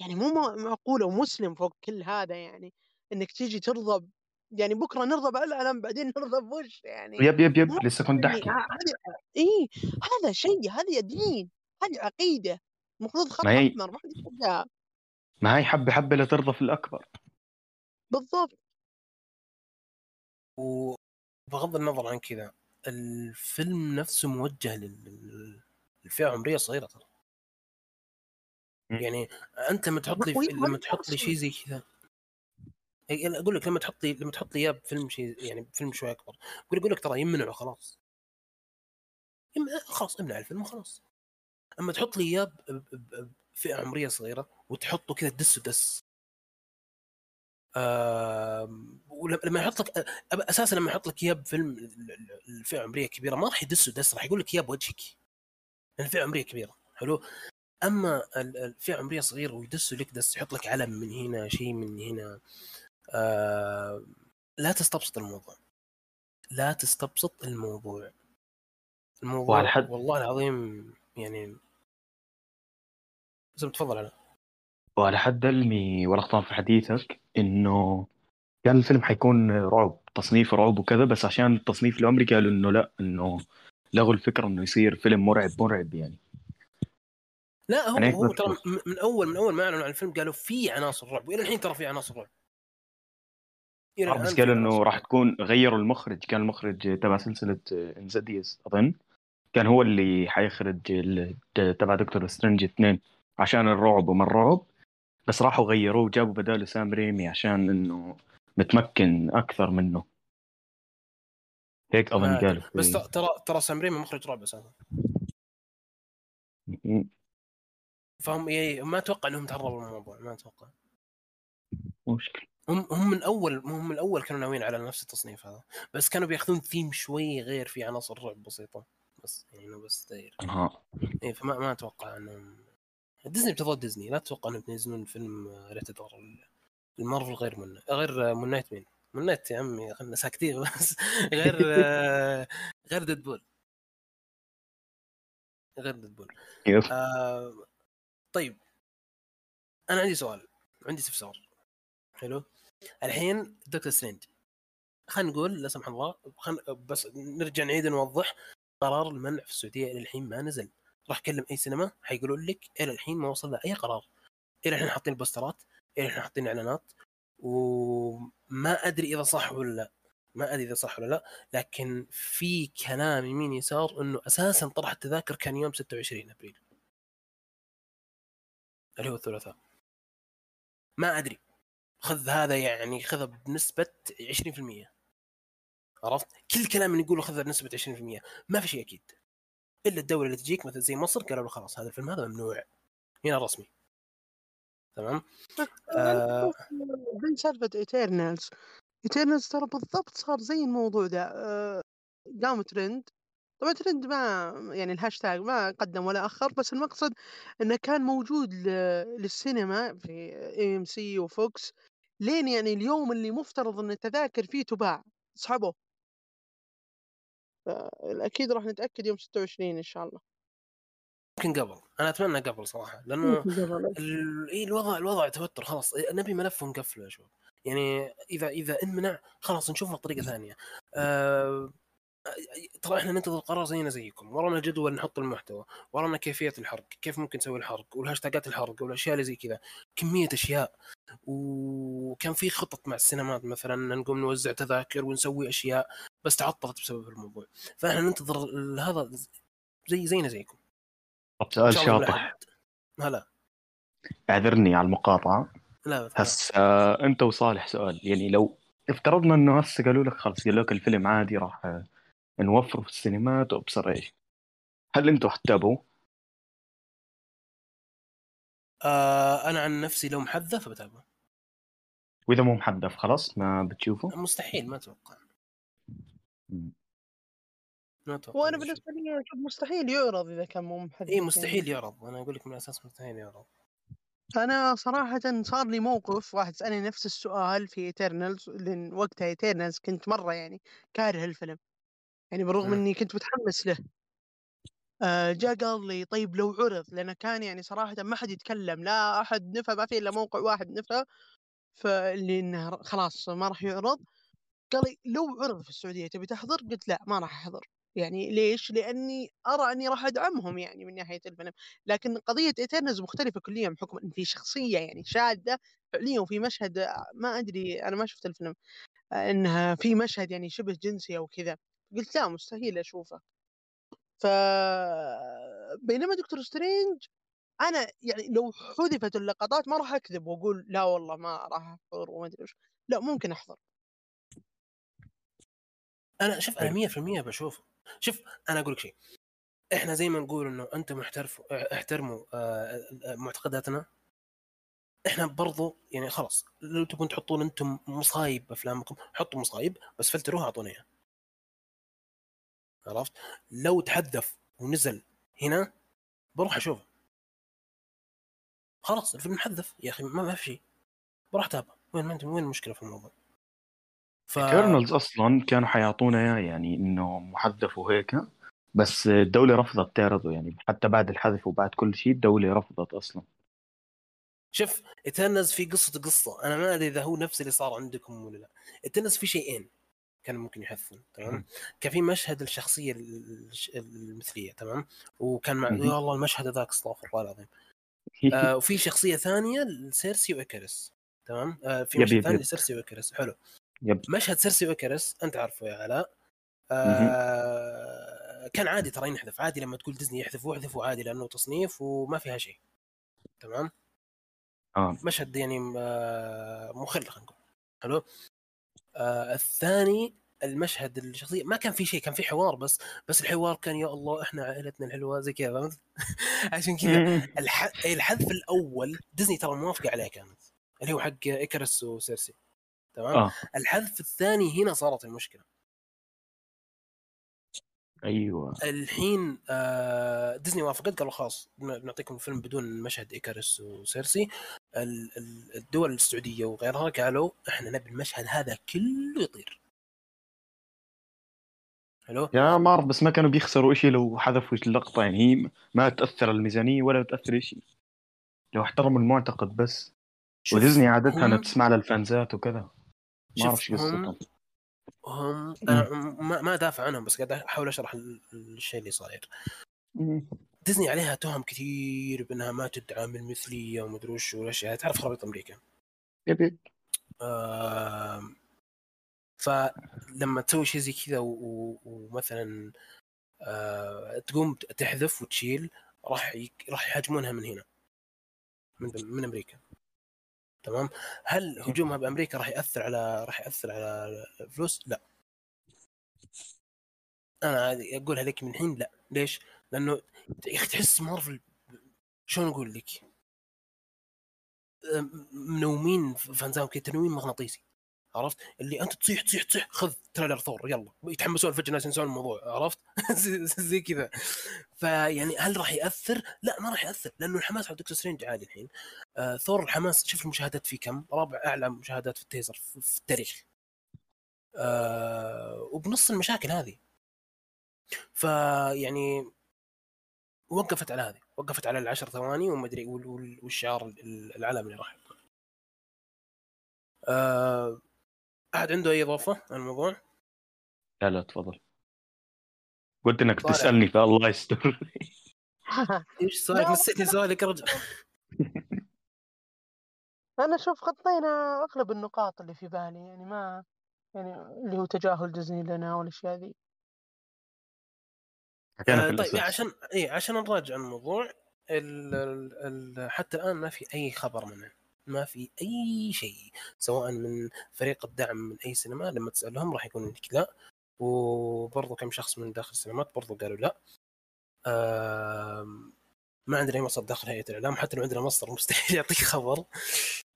يعني مو مع- معقولة ومسلم فوق كل هذا يعني. إنك تيجي ترضى يعني بكرة نرضى بالعلم بعدين <laughs> نرضى بوش يعني يب يب يب لسه كنت يعني أحكي. اي هذا شيء هذا دين هذه عقيدة. المفروض خط ما هي- احمر ما حد ما هي حبة حبة لترضى في الأكبر. بالضبط. وبغض النظر عن كذا الفيلم نفسه موجه لل- للفئة عمريه صغيره ترى. يعني أنت لما تحط لي لما تحط لي. شيء زي كذا أقول لك لما تحط لي لما تحط لي إياه بفيلم شيء يعني فيلم شوي أكبر أقول لك ترى يمنعه خلاص. يم... خلاص امنع الفيلم وخلاص. أما تحط لي إياه بفئه عمرية صغيرة وتحطه كذا دس ودس. آم، ولما يحط لك أساسا لما يحط لك إياه بفيلم ال- ال- الفئة عمرية كبيرة ما راح يدس ودس راح يقول لك إياه بوجهك. لأن الفئة عمرية كبيرة. حلو؟ أما ال- الفئة عمرية صغيرة ويدس لك دس يحط لك علم من هنا شيء من هنا. آه لا تستبسط الموضوع. لا تستبسط الموضوع. الموضوع وعلى حد- والله العظيم يعني بس تفضل على وعلى حد علمي ولخطان في حديثك إنه كان الفيلم حيكون رعب تصنيف رعب وكذا بس عشان التصنيف العمري قالوا إنه لا إنه لغوا الفكرة إنه يصير فيلم مرعب مرعب يعني. لا هو أنا هيك هو ترى من اول من أول ما أعلنوا عن الفيلم قالوا في عناصر رعب وإلى الحين ترى في عناصر رعب. بس قالوا عناصر راح. تكون غيروا المخرج كان المخرج تبع سلسلة Insidious أظن. كان هو اللي حيخرج تبع دكتور سترينج اثنين عشان الرعب وما الرعب. بس راحوا غيروه وجابوا بداله سام ريمي عشان إنه متمكن أكثر منه. هيك ما أدري. قالوا. بس في- ترى ترى سام ريمي مخرج رعب أساسا. فهم ي- ما أتوقع إنهم تعرضوا للموضوع ما أتوقع. مشكلة. هم هم من أول هم من الأول كانوا ناويين على نفس التصنيف هذا. بس كانوا بياخذون ثيم شوي غير في عناصر رعب بسيطة. بس يعني بس داير ها إيه فما ما أتوقع إنهم ديزني بتظل ديزني لا تتوقع إنهم بينزلون فيلم rated R ال Marvel غير من غير Moon Knight مين؟ Moon Knight يا عمي خلنا ساكتين بس. غير <laughs> غير Deadpool غير Deadpool آه طيب. أنا عندي سؤال. عندي استفسار. حلو. الحين دكتور سترينج خلينا نقول لا سمح الله خل... بس نرجع نعيد نوضح قرار المنع في السعودية إلى الحين ما نزل. راح اكلم أي سينما حيقولون لك إلى الحين ما وصل أي قرار. إلى الحين حاطين بوسترات إلى الحين حاطين إعلانات وما أدري إذا صح ولا لا. ما أدري إذا صح ولا لا لكن في كلام يمين يسار إنه أساسا طرح التذاكر كان يوم 26 أبريل. اللي هو الثلاثاء. ما أدري. خذ هذا يعني خذها بنسبة 20% عرفت؟ كل كلام اللي يقوله خذها بنسبة 20% ما في شيء أكيد. إلا الدولة اللي تجيك مثل زي مصر قالوا له خلاص هذا الفيلم هذا ممنوع. هنا رسمي. تمام. <laughs> زي سالفة Eternals Eternals ترى بالضبط صار زي الموضوع ده آه، قام ترند. طبعا ترند ما يعني الهاشتاج ما قدم ولا أخر بس المقصد إنه كان موجود للسينما في AMC و VOX. لين يعني اليوم اللي مفترض إن التذاكر فيه تباع سحبوا أكيد راح نتأكد يوم 26 إن شاء الله. يمكن قبل. أنا أتمنى قبل صراحة لأنه ال... إيه الوضع الوضع توتر خلاص. نبي ملف ونقفله يا شباب. يعني اذا إذا إنمنع خلاص نشوف طريقه ثانية. آه ترى إحنا ننتظر قرار زينا زيكم. ورانا جدول نحط المحتوى. ورانا كيفية الحرق كيف ممكن نسوي الحرق والهاشتاجات الحرق والأشياء اللي زي كذا. كمية أشياء. وكان في خطط مع السينمات مثلا نقوم نوزع تذاكر ونسوي أشياء بس تعطلت بسبب الموضوع. فإحنا ننتظر هذا زي زينا زيكم. طب سؤال شاطح. هلا اعذرني على المقاطعة. لا هسه آه أنت وصالح سؤال. يعني لو افترضنا إنه هسه قالوا لك خلاص قالوا لك الفيلم عادي راح نوفره في السينمات وابصر إيش؟ هل أنتم حتتابعوا؟ آه أنا عن نفسي لو محذف بتابعه. وإذا مو محذف خلاص ما بتشوفه؟ مستحيل ما أتوقع. ما أتوقع وأنا بالنسبة لي أشوف مستحيل يعرض إذا كان مو محذف اي مستحيل يعرض. أنا أقول لك من الاساس مستحيل يعرض. أنا صراحةً صار لي موقف واحد سألني نفس السؤال في Eternals لأن وقتها Eternals كنت مرّة يعني كاره الفيلم، يعني بالرغم. إني كنت متحمس له. آآ جا قال لي: "طيب لو عُرض" لأنه كان يعني صراحةً ما حد يتكلم، لا أحد نفى ما في إلا موقع واحد نفى، فاللي إنه خلاص ما راح يعرض، قال لي: "لو عُرض في السعودية تبي تحضر؟" قُلت: "لأ ما راح أحضر." يعني ليش؟ لأني أرى أني راح أدعمهم يعني من ناحية الفيلم، لكن قضية Eternals مختلفة كليًا بحكم إن في شخصية يعني شاذة فعليًا وفي مشهد ما أدري أنا ما شُفت الفيلم، إنها في مشهد يعني شبه جنسي أو كذا، قُلت لأ مستحيل أشوفه. ف بينما دكتور سترينج أنا يعني لو حُذفت اللقطات ما راح أكذب وأقول لا والله ما راح أحضر وما أدري وش، لأ ممكن أحضر. أنا شوف أنا 100% باشوفه. شوف أنا أقول لك شيء إحنا زي ما نقول إنه أنتم احترفوا احترموا آه، معتقداتنا إحنا برضو يعني خلاص لو تبون تحطون أنتم مصايب بأفلامكم حطوا مصايب بس فلتروها اعطونا إياها عرفت؟ لو تحدث ونزل هنا بروح اشوفه خلاص الفيلم محذف يا أخي ما, ما في شيء. بروح أتابع. وين وين المشكلة في الموضوع؟ ف... Eternals أصلا كانوا حيعطونا اياه يعني انه محذف وهيك بس الدولة رفضت تعرضه يعني حتى بعد الحذف وبعد كل شيء الدولة رفضت أصلا. شوف Eternals في قصة قصة. أنا ما أدري إذا هو نفس اللي صار عندكم ولا لا. Eternals في شيئين. كان ممكن يحذفون تمام؟ كان في مشهد الشخصية المثلية تمام؟ وكان مع يا الله المشهد ذاك أستغفر الله العظيم. <laughs> آه وفي شخصية ثانية ل Sersi و Ikaris تمام؟ آه في مشهد ثاني لسيرسي واكرس حلو. يب. مشهد سيرسي وكرس أنت عارفه يا علاء. آه كان عادي ترى ينحذف عادي لما تقول ديزني يحذفوا يحذفوا عادي لأنه تصنيف وما فيها شيء تمام؟ آه. مشهد يعني آه مخل خلينا نقول. حلو؟ آه الثاني المشهد الشخصية ما كان في شيء كان في حوار بس بس الحوار كان يا الله إحنا عائلتنا الحلوة زي كذا فهمت؟ <laughs> عشان كذا الح... الحذف الأول ديزني ترى موافقه عليه كانت اللي هو حق إيكرس وسيرسي تمام؟ آه. الحذف الثاني هنا صارت المشكلة. أيوه. الحين آه ديزني وافقت قالوا خلاص بنعطيكم الفيلم بدون مشهد ايكارس وسيرسي. الدول السعودية وغيرها قالوا إحنا نبي المشهد هذا كله يطير. حلو؟ يا ما اعرف بس ما كانوا بيخسروا شيء لو حذفوا اللقطة يعني هي ما تأثر الميزانية ولا تأثر شيء لو احترموا المعتقد بس. وديزني عادتها انها تسمع للفانزات وكذا. ما أعرف إيش قصتهم. هم أنا ما, ما دافع عنهم بس قاعد أحاول أشرح الشيء اللي صاير. ديزني عليها تهم كثير بأنها ما تدعم المثلية ومدري وش والأشياء تعرف خريطه أمريكا؟ يبي. آه فلما تسوي شيء زي كذا ومثلا آه تقوم تحذف وتشيل راح راح يهاجمونها من هنا. من من أمريكا. تمام؟ هل هجومها بأمريكا راح يأثر على راح يأثر على الفلوس؟ لا. أنا أقولها لك من الحين لا. ليش؟ لأنه يا أخي تحس مارفل شلون أقول لك؟ منومين فانزام كذا تنويم مغناطيسي عرفت؟ اللي أنت تصيح تصيح تصيح خذ تريلر ثور يلا. يتحمسون فجاه الناس ينسون الموضوع عرفت؟ <laughs> زي كذا. فيعني هل راح يأثر؟ لا ما راح يأثر لأنه الحماس على دكتور سترينج عالي الحين. آه ثور الحماس شوف المشاهدات فيه كم؟ رابع أعلى مشاهدات في ال teaser في التاريخ. آه وبنص المشاكل هذه. فيعني وقفت على هذه وقفت على العشر ثواني وما أدري والشعار العالمي اللي راح آه أحد عنده أي إضافة عن الموضوع؟ لا لا تفضل. قلت إنك صالح. تسألني فالله يستر. <laughs> إيش سؤالك؟ لا، نسيتني سؤالك يا رجل <laughs> أنا أشوف غطينا أغلب النقاط اللي في بالي يعني ما يعني اللي هو تجاهل ديزني لنا والأشياء ذي. حكينا آه، في طيب الاساس. عشان اي عشان نراجع الموضوع ال ال ال حتى الآن ما في أي خبر منه. ما في أي شيء سواء من فريق الدعم من أي سينما لما تسالهم راح يقولون لك لا. وبرضه كم شخص من داخل السينمات برضه قالوا لا. آم، ما عندنا أي مصدر داخل هيئة الإعلام حتى لو عندنا مصدر مستحيل يعطيك خبر.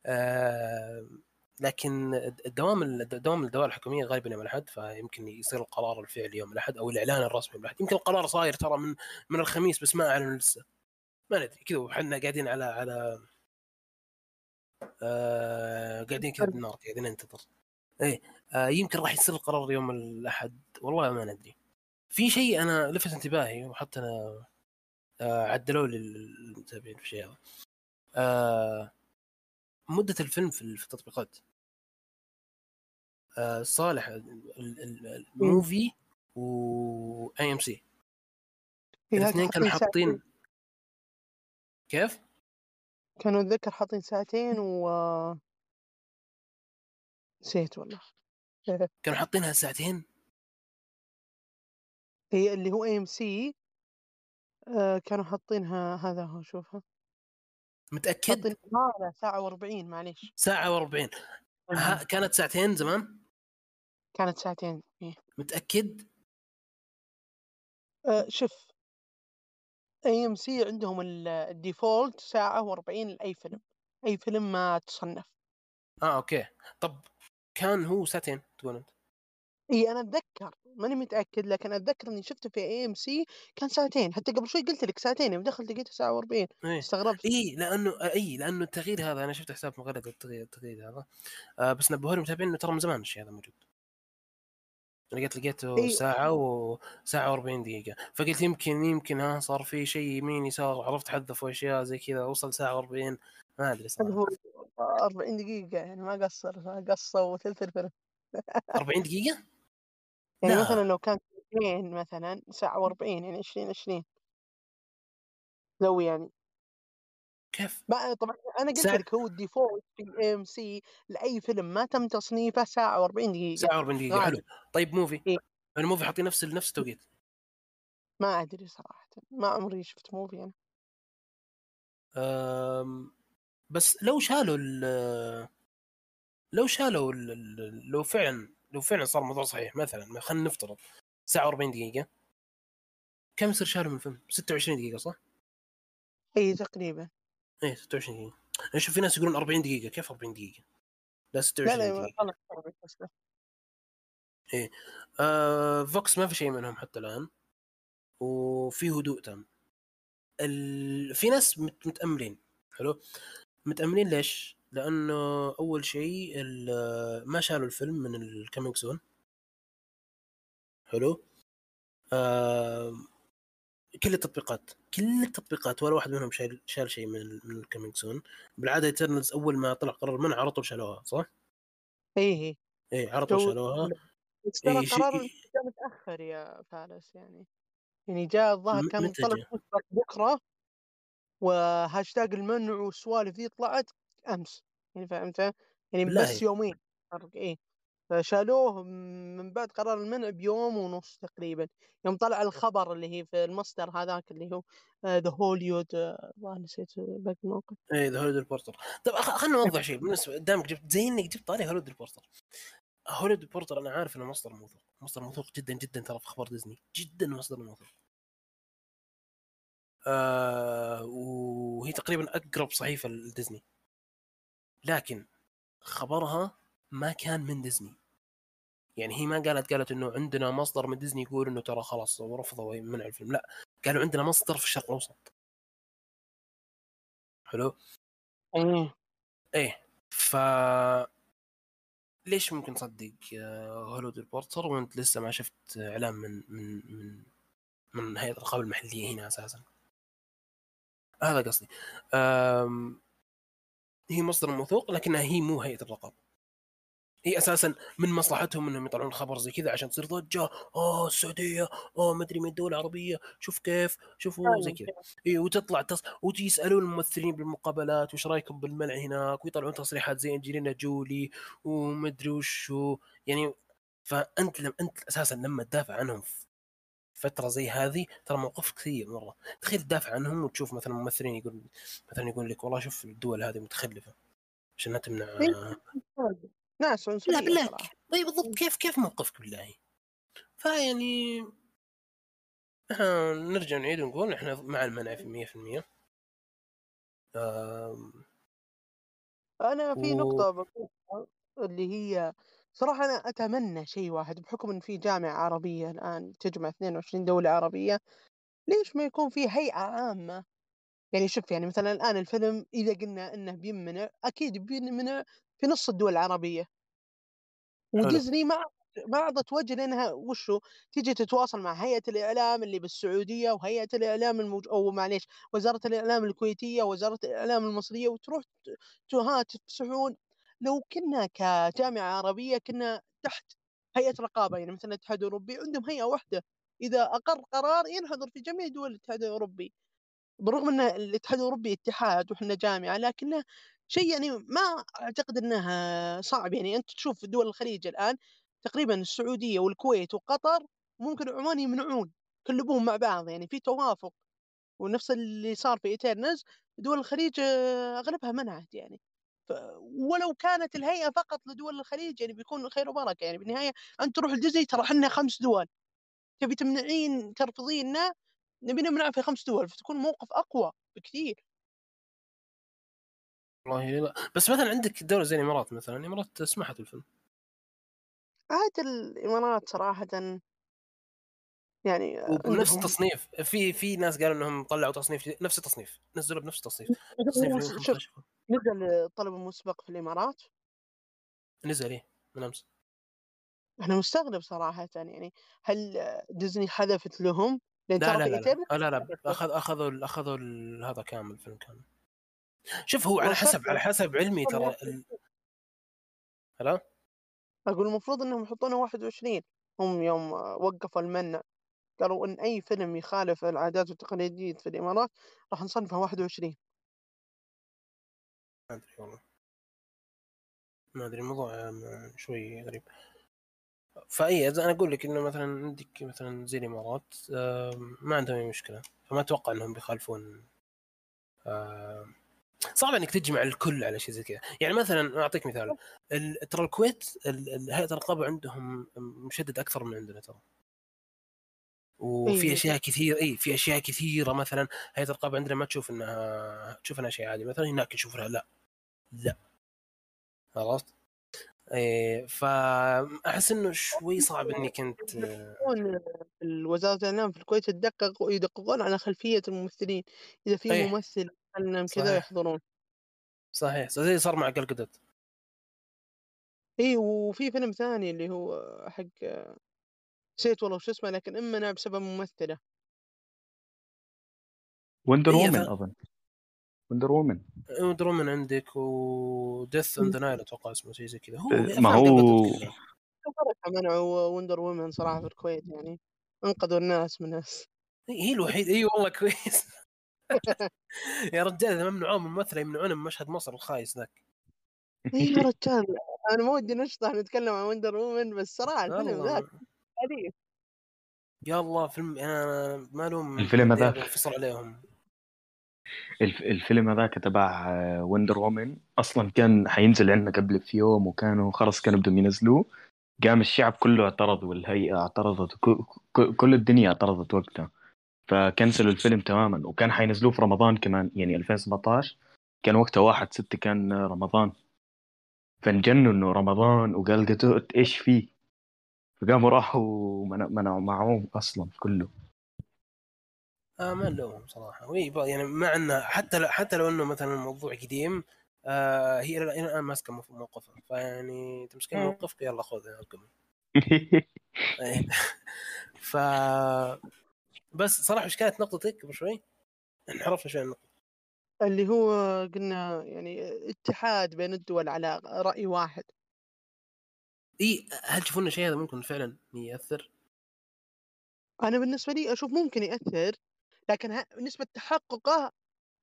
آم، لكن الدوام الدوام الدوائر الحكومية غالبا يوم الأحد فيمكن يصير القرار الفعلي يوم الأحد أو الإعلان الرسمي يوم الأحد. يمكن القرار صاير ترى من من الخميس بس ما اعلنوا لسه. ما ندري. كذا وحنا قاعدين على على آه قاعدين كذا بالنار قاعدين ننتظر. إيه آه يمكن راح يصير القرار يوم الأحد. والله ما ندري. في شيء أنا لفت انتباهي وحتى أنا آه عدلوا لي المتابعين في الشيء هذا. آه مدة الفيلم في التطبيقات. آه صالح ال- ال- Muvi و AMC الاثنين كانوا حاطين. كيف؟ كانوا أتذكر حاطين ساعتين و نسيت والله. <laughs> كانوا حاطينها ساعتين هي اللي هو ام سي كانوا حاطينها هذا هو شوفها. متأكد؟ ساعة و40 معليش. ساعة و40 ها كانت ساعتين زمان؟ كانت ساعتين إيه. متأكد؟ آه، شوف. AMC عندهم ال- ال default ساعة و40 لأي فيلم. أي فيلم ما تصنف. آه أوكي. طب كان هو ساعتين تقول أنت؟ اي أنا أتذكر ماني متأكد لكن أتذكر إني شفته في AMC كان ساعتين حتى قبل شوي قلت لك ساعتين يوم دخلت لقيته ساعة و40 إيه. استغربت. اي لأنه اي لأنه التغيير هذا أنا شفت حساب مغرد التغيير, التغيير هذا. آه بس نبهوني المتابعين إنه ترى من زمان الشيء هذا موجود. أنا قلت لقيته إيه. ساعة وساعة و40 دقيقة. فقلت يمكن يمكن ها صار في شيء يمين يسار عرفت حذفوا أشياء زي كذا وصل ساعة و40 ما أدري هذا صراحة. هو 40 دقيقة يعني ما قصر قصوا ثلث الفيلم 40 دقيقة؟ يعني لا. مثلا لو كان ساعتين مثلا ساعة و40 يعني 20 20 لو يعني. كيف؟ طبعا أنا قلت ساعة- لك هو ال default في سي لأي فيلم ما تم تصنيفه ساعة و40 دقيقة. ساعة و40 دقيقة. حلو. طيب موفي. إيه. الموفي حاطين نفس نفس التوقيت. ما أدري صراحة. ما عمري شفت موفي أنا. أم، بس لو شالوا ال لو شالوا ال ال- لو فعلا لو فعلا صار الموضوع صحيح مثلا خلينا نفترض ساعة و40 دقيقة كم يصير شالوا من الفيلم؟ 26 دقيقة صح؟ إي تقريبا إيه 26 دقيقة أنا أشوف في ناس يقولون 40 دقيقة كيف 40 دقيقة؟ لا 26 لا لا دقيقة غلط بس آه VOX ما في شيء منهم حتى الآن وفي هدوء تام ال... في ناس مت... متأملين حلو متأملين ليش؟ لأنه أول شيء ال- ما شالوا الفيلم من ال coming soon حلو؟ آه... كل التطبيقات كل التطبيقات ولا واحد منهم شال شال شيء من. من ال coming soon بالعادة Eternals أول ما طلع قرار المنع على طول شالوها صح؟ اي اي إيه على طول شالوها. بس ترى إيه، قرار جاء متأخر يا فارس يعني. يعني جاء الظاهر كان؟ مسبق بكرة وهاشتاج المنع والسوالف ذي طلعت. أمس يعني فهمت يعني بالله. بس يومين فرق إيه؟ فشالوه من بعد قرار المنع بيوم ونص تقريبا. يوم طلع الخبر اللي هي في المصدر هذاك اللي هو The Hollywood والله نسيت باقي الموقع إيه The Hollywood Reporter طب خلينا نوضح شيء بالنسبة دامك جبت زي إنك جبت طاري Hollywood Reporter Hollywood Reporter أنا عارف إنه مصدر موثوق. مصدر موثوق جدا جدا ترى في أخبار ديزني. جدا مصدر موثوق. آه وهي تقريبا أقرب صحيفة لديزني. لكن خبرها ما كان من ديزني. يعني هي ما قالت قالت إنه عندنا مصدر من ديزني يقول إنه ترى خلاص ورفضوا منع الفيلم. لا قالوا عندنا مصدر في الشرق الأوسط. حلو؟ إيه. إيه. ف ليش ممكن تصدق Hollywood Reporter وأنت لسه ما شفت إعلان من من من من هيئة الرقابة المحلية هنا أساسا؟ هذا قصدي. هي مصدر موثوق لكنها هي مو هيئة الرقابة. هي أساسا من مصلحتهم إنهم يطلعون خبر زي كذا عشان تصير ضجة. آه السعودية آه مدري من الدول العربية. شوف كيف شوفوا زي كذا. إي وتطلع تص... ويسالون الممثلين بالمقابلات وش رأيكم بالمنع هناك؟ ويطلعون تصريحات زي أنجلينا جولي ومدري وشو. يعني فأنت لم أنت أساسا لما تدافع عنهم في فترة زي هذه ترى موقف كثير مرة. تخيل تدافع عنهم وتشوف مثلا ممثلين يقول مثلا يقول لك والله شوف الدول هذه متخلفة عشان تمنع ناس عنصريه <laughs> لا بالله. طيب بالضبط. كيف كيف موقفك بالله؟ فيعني إحنا نرجع نعيد ونقول إحنا مع المنع في 100% آم... أنا في و... نقطة بقولها اللي هي صراحة أنا أتمنى شيء واحد بحكم إن في جامعة عربية الآن تجمع 22 دولة عربية ليش ما يكون في هيئة عامة؟ يعني شوف يعني مثلا الآن الفيلم إذا قلنا إنه بيمنع أكيد بيمنع في نص الدول العربية. وديزني ما ما أعطت وجه لأنها وشو؟ تيجي تتواصل مع هيئة الإعلام اللي بالسعودية وهيئة الإعلام الموج... أو معليش وزارة الإعلام الكويتية وزارة الإعلام المصرية وتروح ها تفسحون لو كنا كجامعة عربية كنا تحت هيئة رقابة يعني مثلا الاتحاد الأوروبي عندهم هيئة واحدة إذا أقر قرار ينحضر في جميع دول الاتحاد الأوروبي. بالرغم إن الاتحاد الأوروبي اتحاد وحنا جامعة لكنه شيء يعني ما أعتقد انه صعب. يعني أنت تشوف دول الخليج الآن تقريبا السعودية والكويت وقطر ممكن عمان يمنعون كلبوهم مع بعض. يعني في توافق ونفس اللي صار في ايترنز دول الخليج أغلبها منعت يعني. ولو كانت الهيئة فقط لدول الخليج يعني بيكون خير وبركة. يعني بالنهاية أنت تروح الجزي ترى إحنا خمس دول. تبي تمنعين ترفضيننا نبي نمنع في خمس دول فتكون موقف أقوى بكثير. والله لا. بس مثلا عندك دولة زي الإمارات مثلا الإمارات سمحت بالفيلم عاد الإمارات صراحة يعني وبنفس التصنيف. في في ناس قالوا إنهم طلعوا تصنيف نفس التصنيف. نزلوا بنفس التصنيف. <laughs> تصنيف نزل طلب مسبق في الإمارات؟ نزل إيه من أمس. أنا مستغرب صراحة يعني هل ديزني حذفت لهم؟ لأن لا لا لا, لا. لا لا اخذ أخذوا أخذوا هذا كامل الفيلم كامل. شوف هو على حسب على حسب علمي ترى. هلا؟ أقول المفروض إنهم يحطونه 21 هم يوم وقفوا المنع. قالوا إن أي فيلم يخالف العادات والتقاليد في الإمارات راح نصنفه 21 ما أدري والله. ما أدري الموضوع شوي غريب. فأي أنا أقول لك إنه مثلا عندك مثلا زي الإمارات ما عندهم أي مشكلة. فما أتوقع إنهم بيخالفون صعب إنك تجمع الكل على شيء زي كذا. يعني مثلا أعطيك مثال. ترى الكويت هيئة الرقابة عندهم مشدد أكثر من عندنا ترى. وفي أشياء كثير اي في أشياء كثيرة مثلا هيئة الرقابة عندنا ما تشوف إنها تشوف إنها شيء عادي. مثلا هناك يشوفونها لا. لا. عرفت؟ إيه فأحس إنه شوي صعب انك انت وزاره الإعلام في الكويت تدقق ويدققون على خلفية الممثلين. إذا في أيه. ممثل انهم كذا يحضرون. صحيح. زي صار مع Gal Gadot اي وفي فيلم ثاني اللي هو حق نسيت والله وش اسمه لكن انمنع بسبب ممثلة. Wonder Woman أظن. Wonder Woman وندر وومن عندك و Death the Nile أتوقع اسمه شيء زي كذا. هو إيه، ما هو منعوا Wonder Woman صراحة في الكويت يعني. أنقذوا الناس من ناس هي الوحيده إي والله كويس. <laughs> يا رجال إذا ممنوعون من ممثله يمنعون من مشهد مصر الخايس ذاك. إي يا رجال أنا ما ودي نشطح نتكلم عن وندر وومن بس صراحة الفيلم ذاك يا الله فيلم أنا ما لوم الفيلم هذاك انفصل عليهم. الفيلم هذاك تبع وندر وومن أصلا كان حينزل عندنا قبل في يوم وكانوا خلص كانوا بدهم ينزلوه. قام الشعب كله اعترض والهيئة اعترضت كل الدنيا اعترضت وقتها. فكنسلوا الفيلم تماما وكان حينزلوه في رمضان كمان يعني 2017 كان وقتها واحد ستة كان رمضان. فانجنوا إنه رمضان وقال قتوت إيش فيه؟ فقاموا راحوا منعوا معه أصلا كله. آه ما نلومهم صراحة. وي يعني مع إنه حتى حتى لو إنه مثلا الموضوع قديم آه هي إلى الآن ماسكة موقفها فيعني تمسكين موقفك؟ يلا خذ الحكم <laughs> إيه. <laughs> ف بس صراحة إيش كانت نقطتك قبل شوي؟ انحرفنا شوي النقطة. اللي هو قلنا يعني اتحاد بين الدول على رأي واحد. إي هل تشوفون الشيء هذا ممكن فعلا يأثر؟ أنا بالنسبة لي أشوف ممكن يأثر لكن نسبة تحققه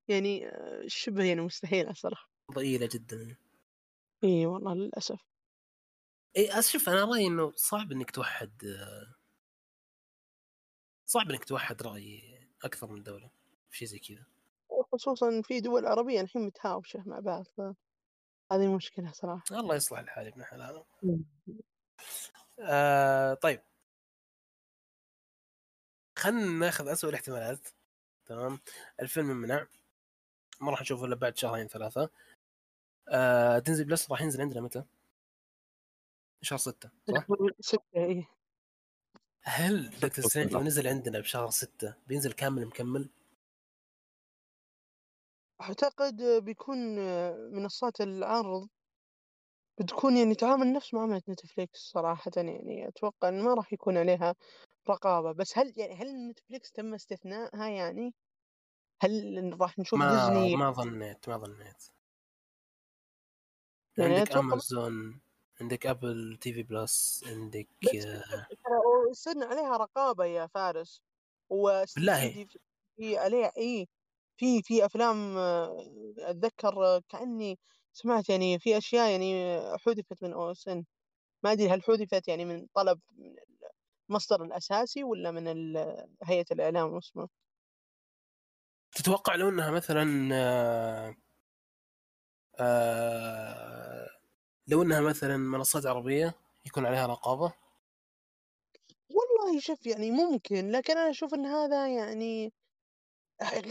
يعني آه، شبه يعني مستحيل الصراحه ضئيلة جدا. إي والله للأسف. إي شوف أنا رأيي إنه صعب إنك توحد صعب إنك توحد رأي أكثر من دولة في شيء زي كذا. خصوصا في دول عربية الحين متهاوشة مع بعض ف- هذه مشكلة صراحة. الله يصلح الحال ابن الحلال آه طيب. خلينا ناخذ اسوء الاحتمالات. تمام؟ الفيلم منع ما راح نشوفه إلا بعد شهرين ثلاثة. آه Disney Plus راح ينزل عندنا متى؟ شهر ستة صح؟ ستة اي هل Doctor Strange لو نزل عندنا بشهر ستة؟ بينزل كامل مكمل؟ أعتقد بيكون منصات العرض بتكون يعني تعامل نفس معاملة Netflix صراحة يعني أتوقع إن ما راح يكون عليها رقابة بس هل يعني هل Netflix تم استثنائها يعني؟ هل راح نشوف ما ديزني ما ظنيت ما ظنيت يعني عندك أتوقع- امازون عندك Apple TV Plus عندك آه، يصير عليها رقابة يا فارس بالله. في عليها اي في في أفلام آه، أتذكر آه، كأني سمعت يعني في أشياء يعني حذفت من ان ما أدري هل حذفت يعني من طلب من المصدر الأساسي ولا من ال- هيئة الإعلام اسمه تتوقع لو إنها مثلا آه، آه، لو إنها مثلا منصات عربية يكون عليها رقابة؟ والله شوف يعني ممكن لكن أنا أشوف إن هذا يعني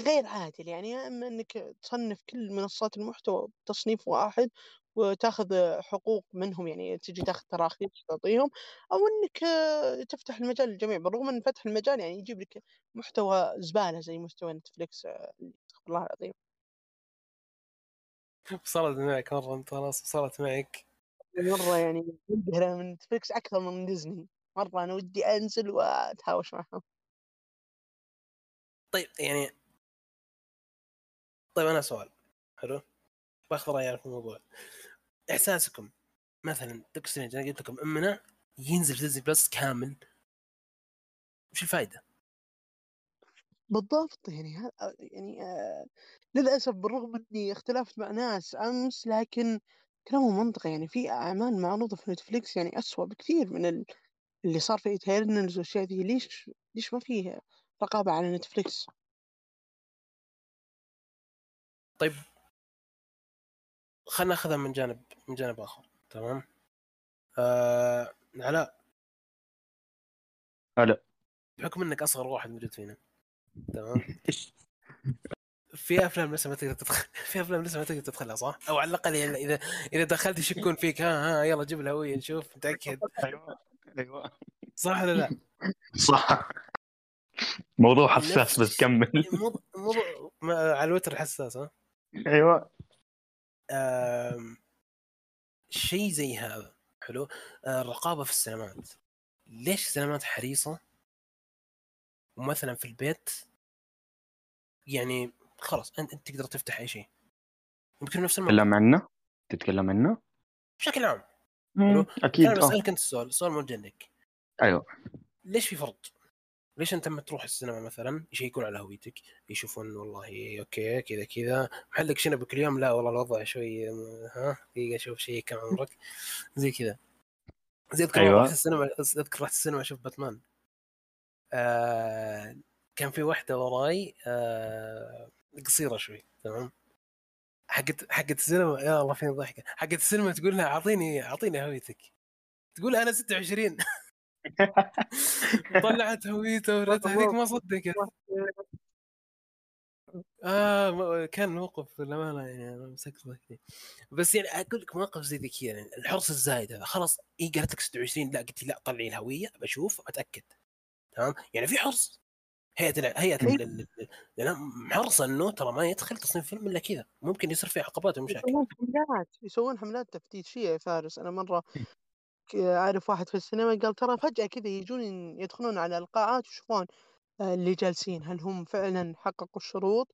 غير عادل يعني يا إما إنك تصنف كل منصات المحتوى بتصنيف واحد وتاخذ حقوق منهم يعني تجي تاخذ تراخيص تعطيهم أو إنك تفتح المجال للجميع بالرغم إن فتح المجال يعني يجيب لك محتوى زبالة زي مستوى نتفليكس آه، استغفر الله العظيم. <laughs> صارت معك مرة أنت خلاص صارت معك. مرة يعني من نتفليكس أكثر من ديزني. مرة أنا ودي أنزل وأتهاوش معهم. طيب يعني طيب أنا سؤال حلو؟ بأخذ رأيك في الموضوع. إحساسكم مثلا Doctor Strange أنا قلت لكم لما ينزل في Disney Plus كامل؟ وش الفائده؟ بالضبط يعني يعني آه للأسف بالرغم إني اختلفت مع ناس أمس لكن كلامهم منطقي. يعني في أعمال معروضة في Netflix يعني أسوأ بكثير من ال- اللي صار في Eternals والأشياء ذي ليش ليش ما فيه رقابة على نتفليكس؟ طيب خلينا ناخذها من جانب من جانب آخر تمام؟ آه علاء هلا بحكم إنك أصغر واحد موجود فينا تمام <laughs> في أفلام لسه ما تقدر تدخل <laughs> في أفلام لسه ما تقدر تدخلها صح؟ أو على الأقل يعني إذا إذا دخلت يشكون فيك ها ها يلا جيب الهوية نشوف متاكد <laughs> أيوه أيوه صح ولا لا؟ صح موضوع حساس نفس- بس كمل. <laughs> موضوع موضوع ما- على الوتر حساس ها؟ أيوه. آم، شيء زي هذا حلو؟ آه، الرقابة في السينمات ليش السينمات حريصة؟ ومثلا في البيت يعني خلاص أنت أنت تقدر تفتح أي شيء. يمكن نفس الموضوع. تتكلم عنه؟ تتكلم عنه؟ بشكل عام. حلو. أكيد أنا بسالك أنت السؤال السؤال موجه لك أيوه. ليش في فرق؟ ليش أنت لما تروح السينما مثلا؟ يشيكون على هويتك؟ يشوفون والله أوكي كذا كذا. محلك شنبك اليوم لا والله الوضع شوي ها دقيقه أشوف شيء كم عمرك. زي كذا. زي أذكر أيوة. أيوة. رحت السينما أذكر رحت السينما أشوف باتمان. آه كان في واحدة وراي آه قصيرة شوي تمام؟ حقت حقت السينما يا الله فين ضحكة؟ حقت السينما تقول لها أعطيني أعطيني هويتك. تقول أنا 26 طلعت هويته ورتها هذيك ما صدقت. م- كان موقف للأمانة يعني أنا مسكت ضحكتي بس يعني أقول لك مواقف زي ذي كذا يعني الحرص الزايد هذا. خلاص اي قالت لك 26 لا قلت لي لا طلعي الهوية بشوف أتأكد. تمام؟ يعني في حرص. هيئه هيئه ال- لأنها محرصه إنه ترى ما يدخل تصنيف فيلم إلا كذا. ممكن يصير فيه عقبات ومشاكل. يسوون حملات يسوون حملات تفتيشية يا فارس. أنا مرة ك- أعرف واحد في السينما قال ترى فجأة كذا يجون يدخلون على القاعات ويشوفون آه، اللي جالسين هل هم فعلا حققوا الشروط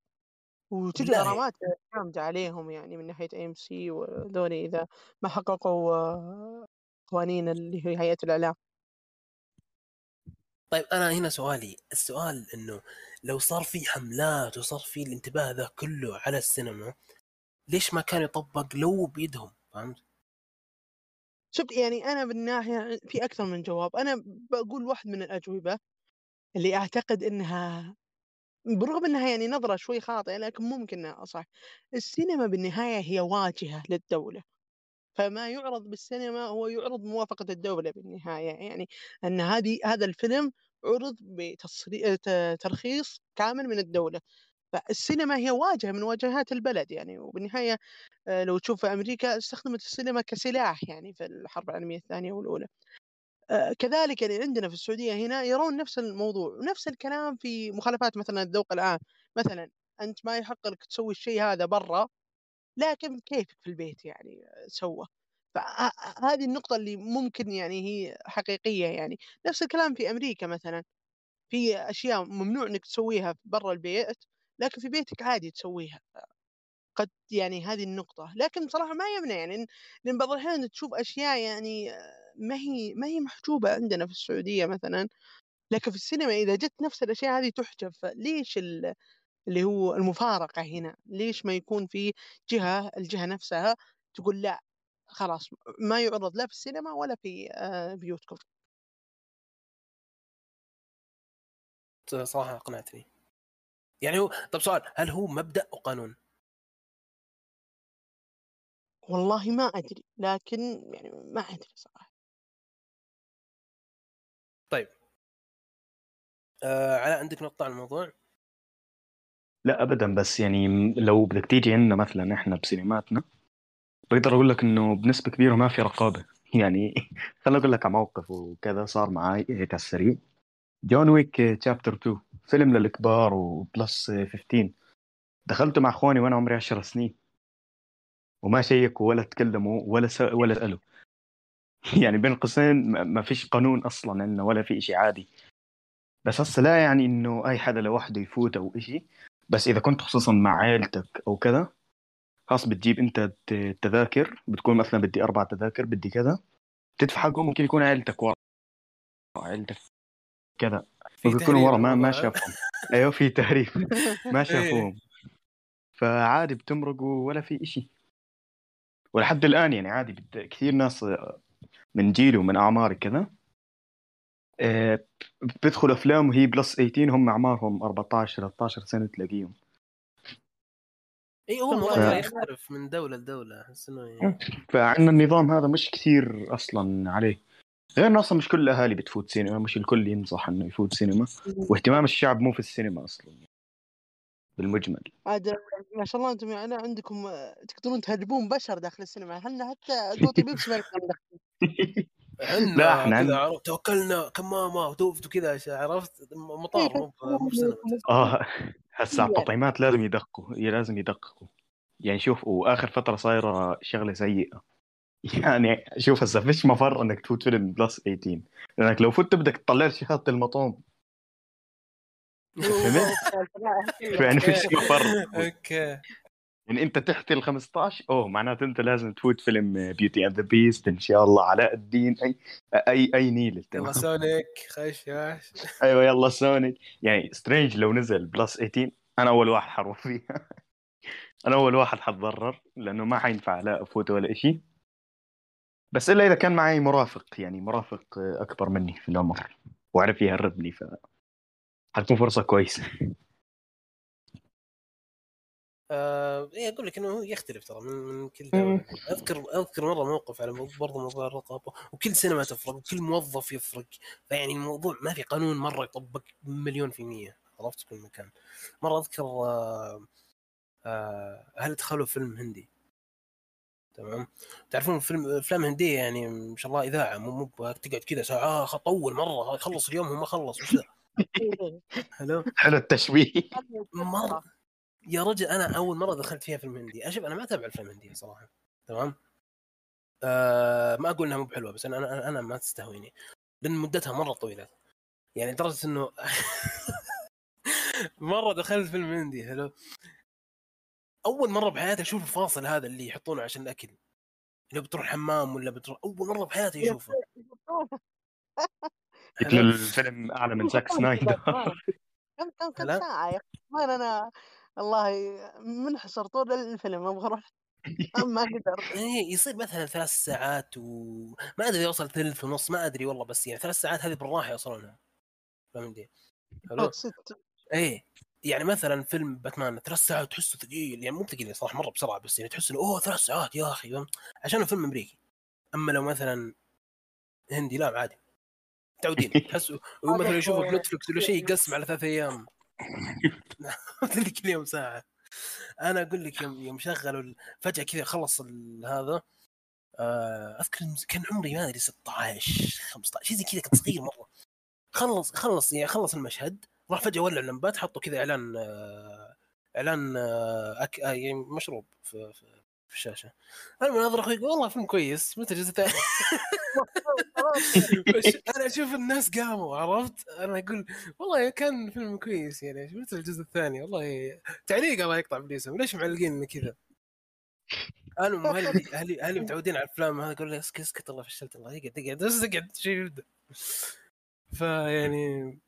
وتجي. غرامات جامدة عليهم يعني من ناحية ام سي وذولي إذا ما حققوا آه، قوانين اللي هي هيئة الإعلام طيب أنا هنا سؤالي السؤال إنه لو صار في حملات وصار في الانتباه ذا كله على السينما ليش ما كان يطبق لو بيدهم فهمت؟ شفت يعني أنا بالناحيه في أكثر من جواب أنا بقول واحد من الأجوبة اللي أعتقد إنها بالرغم إنها يعني نظرة شوي خاطئة لكن ممكن إنها صح السينما بالنهاية هي واجهة للدولة. فما يعرض بالسينما هو يعرض موافقة الدولة بالنهاية. يعني إن هذه هذا الفيلم عرض بترخيص كامل من الدولة. فالسينما هي واجهة من واجهات البلد يعني وبالنهاية آه، لو تشوف في أمريكا استخدمت السينما كسلاح يعني في الحرب العالمية الثانية والأولى. آه، كذلك يعني عندنا في السعودية هنا يرون نفس الموضوع ونفس الكلام في مخالفات مثلا الذوق العام. مثلا أنت ما يحق لك تسوي الشيء هذا برا لكن كيفك في البيت يعني سوى. فهذه النقطة اللي ممكن يعني هي حقيقية يعني. نفس الكلام في أمريكا مثلا في أشياء ممنوع إنك تسويها برا البيت. لكن في بيتك عادي تسويها. قد يعني هذه النقطة. لكن بصراحة ما يمنع يعني لأن بعض الأحيان تشوف أشياء يعني ما هي ما هي محجوبة عندنا في السعودية مثلا. لكن في السينما إذا جت نفس الأشياء هذه تحجب فليش اللي هو المفارقة هنا؟ ليش ما يكون في جهة الجهة نفسها تقول لا خلاص ما يعرض لا في السينما ولا في آه، بيوتكم. صراحة أقنعتني. يعني هو طب سؤال هل هو مبدأ وقانون؟ والله ما أدري لكن يعني ما أدري صراحة طيب آه علاء عندك نقطة عن الموضوع؟ لا ابدا بس يعني لو بدك تيجي عندنا مثلا إحنا بسينماتنا بقدر أقول لك إنه بنسبة كبيرة ما في رقابة <laughs> يعني خليني أقول لك على موقف وكذا صار معي هيك على السريع John Wick Chapter 2 فيلم للكبار و plus 15 دخلته مع أخواني وأنا عمري 10 سنين. وما شيكوا ولا تكلموا ولا س... ولا سألوا. <laughs> يعني بين قوسين ما فيش قانون أصلا عندنا ولا في شيء عادي. بس هسه لا يعني إنه أي حدا لوحده يفوت أو شيء بس إذا كنت خصوصا مع عائلتك أو كذا خلاص بتجيب أنت التذاكر بتكون مثلا بدي أربع تذاكر بدي كذا. تدفع حقهم ممكن يكون عائلتك ورا عائلتك كذا ممكن يكونوا ورا ما ما شافهم. <laughs> أيوه في تهريب. <laughs> ما شافوهم. إيه. فعادي بتمرقوا ولا في إشي. ولحد الآن يعني عادي كثير ناس من جيلي ومن أعماري كذا آه، بيدخلوا أفلام وهي plus 18 هم أعمارهم 14 13 سنة تلاقيهم. إي هو الموضوع يختلف من دولة لدولة. احس انه يعني... فعندنا النظام هذا مش كثير أصلا عليه. غير إنه أصلا مش كل الأهالي بتفوت سينما مش الكل ينصح إنه يفوت سينما. واهتمام الشعب مو في السينما أصلا بالمجمل. عاد ما شاء الله أنتم يعني عندكم تقدرون تهربون بشر داخل السينما. <laughs> إحنا حتى توتي بيبس ما لا إحنا. توكلنا كمامة ودوفت وكذا عرفت؟ مطار مو مو آه هسه على التطعيمات لازم يدققوا لازم يدققوا. يعني شوف وآخر فترة صايرة شغلة سيئة. <laughs> يعني شوف هسه فيش مفر إنك تفوت فيلم بلس 18 لأنك لو فت بدك تطلع شهاده المطعم. فهمت؟ <laughs> يعني فيش مفر. أوكي. يعني أنت تحت ال 15 أوه معناته أنت لازم تفوت فيلم Beauty and the Beast إن شاء الله علاء الدين. أي أي أي نيل يلا سونيك خش <laughs> أيوه يلا سونيك. يعني سترينج لو نزل plus 18 أنا أول واحد حروح فيها. أنا أول واحد حتضرر لأنه ما حينفع لا أفوت ولا شيء بس إلا إذا كان معي مرافق يعني مرافق أكبر مني في العمر وعرف يهربني ف حتكون فرصة كويسة. <laughs> آه إيه أقول لك إنه يختلف ترى من, من كل دولة. اذكر أذكر مرة موقف على برضه موضوع الرقابة وكل سينما تفرق وكل موظف يفرق. فيعني الموضوع ما في قانون مرة يطبق مليون في المية عرفت؟ كل مكان. مرة أذكر آه آه هل دخلوا فيلم هندي؟ تمام؟ تعرفون فيلم أفلام هندية يعني ما شاء الله إذاعة مو مو تقعد كذا ساعه طول مرة خلص اليوم وما خلص وش حلو حلو التشويه. مرة. يا رجل أنا أول مرة دخلت فيها فيلم هندي. أشوف أنا ما أتابع الأفلام الهندية صراحة. تمام؟ آه ما أقول إنها مو بحلوة بس أنا أنا أنا ما تستهويني. لأن مدتها مرة طويلة. يعني لدرجة إنه <laughs> مرة دخلت فيلم هندي حلو أول مرة بحياتي أشوف الفاصل هذا اللي يحطونه عشان الأكل. لو بتروح حمام ولا بتروح أول مرة بحياتي أشوفه. قلت له <laughs> الفيلم أعلى من <laughs> زاك سنايدر كم كم كم؟ ساعة يا أخي؟ وين أنا؟ والله منحصر طول الفيلم أبغى أروح. <laughs> ما أقدر إيه يصير مثلا ثلاث ساعات وما أدري يوصل ثلث ونص ما أدري والله بس يعني ثلاث ساعات هذه بالراحة يوصلونها. فهمتني؟ حلو؟ ست إيه. يعني مثلا فيلم باتمان ثلاث ساعات تحسه ثقيل. يعني مو ثقيل صراحة مرة بسرعة بس يعني تحس إنه أوه ثلاث ساعات يا أخي؟ عشان فيلم أمريكي. أما لو مثلا هندي لا عادي. متعودين <laughs> تحس مثلا يشوفه بنتفلكس ولا شيء يقسم على ثلاث أيام. <laughs> كل يوم ساعة. أنا أقول لك يوم يوم شغلوا فجأة كذا خلص ال- هذا آه، أذكر كان عمري ما أدري 16 15 شيء زي كذا كنت صغير مرة. خلص خلص يعني خلص المشهد. راح فجأة ولع اللمبات حطوا كذا إعلان آه، إعلان آه، أك... آه، يعني مشروب في, في, في الشاشة. أنا من ناظر أخوي يقول والله فيلم كويس متى الجزء الثاني <laughs> أنا أشوف الناس قاموا عرفت؟ أنا أقول والله كان فيلم كويس يعني متى الجزء الثاني؟ والله تعليق الله يقطع ابليسهم ليش معلقين كذا؟ أنا أهلي أهلي أهلي متعودين على الأفلام هذا يقول لي اسكت اسكت الله فشلت الله يقعد يقعد بس اقعد شيء يبدأ. فيعني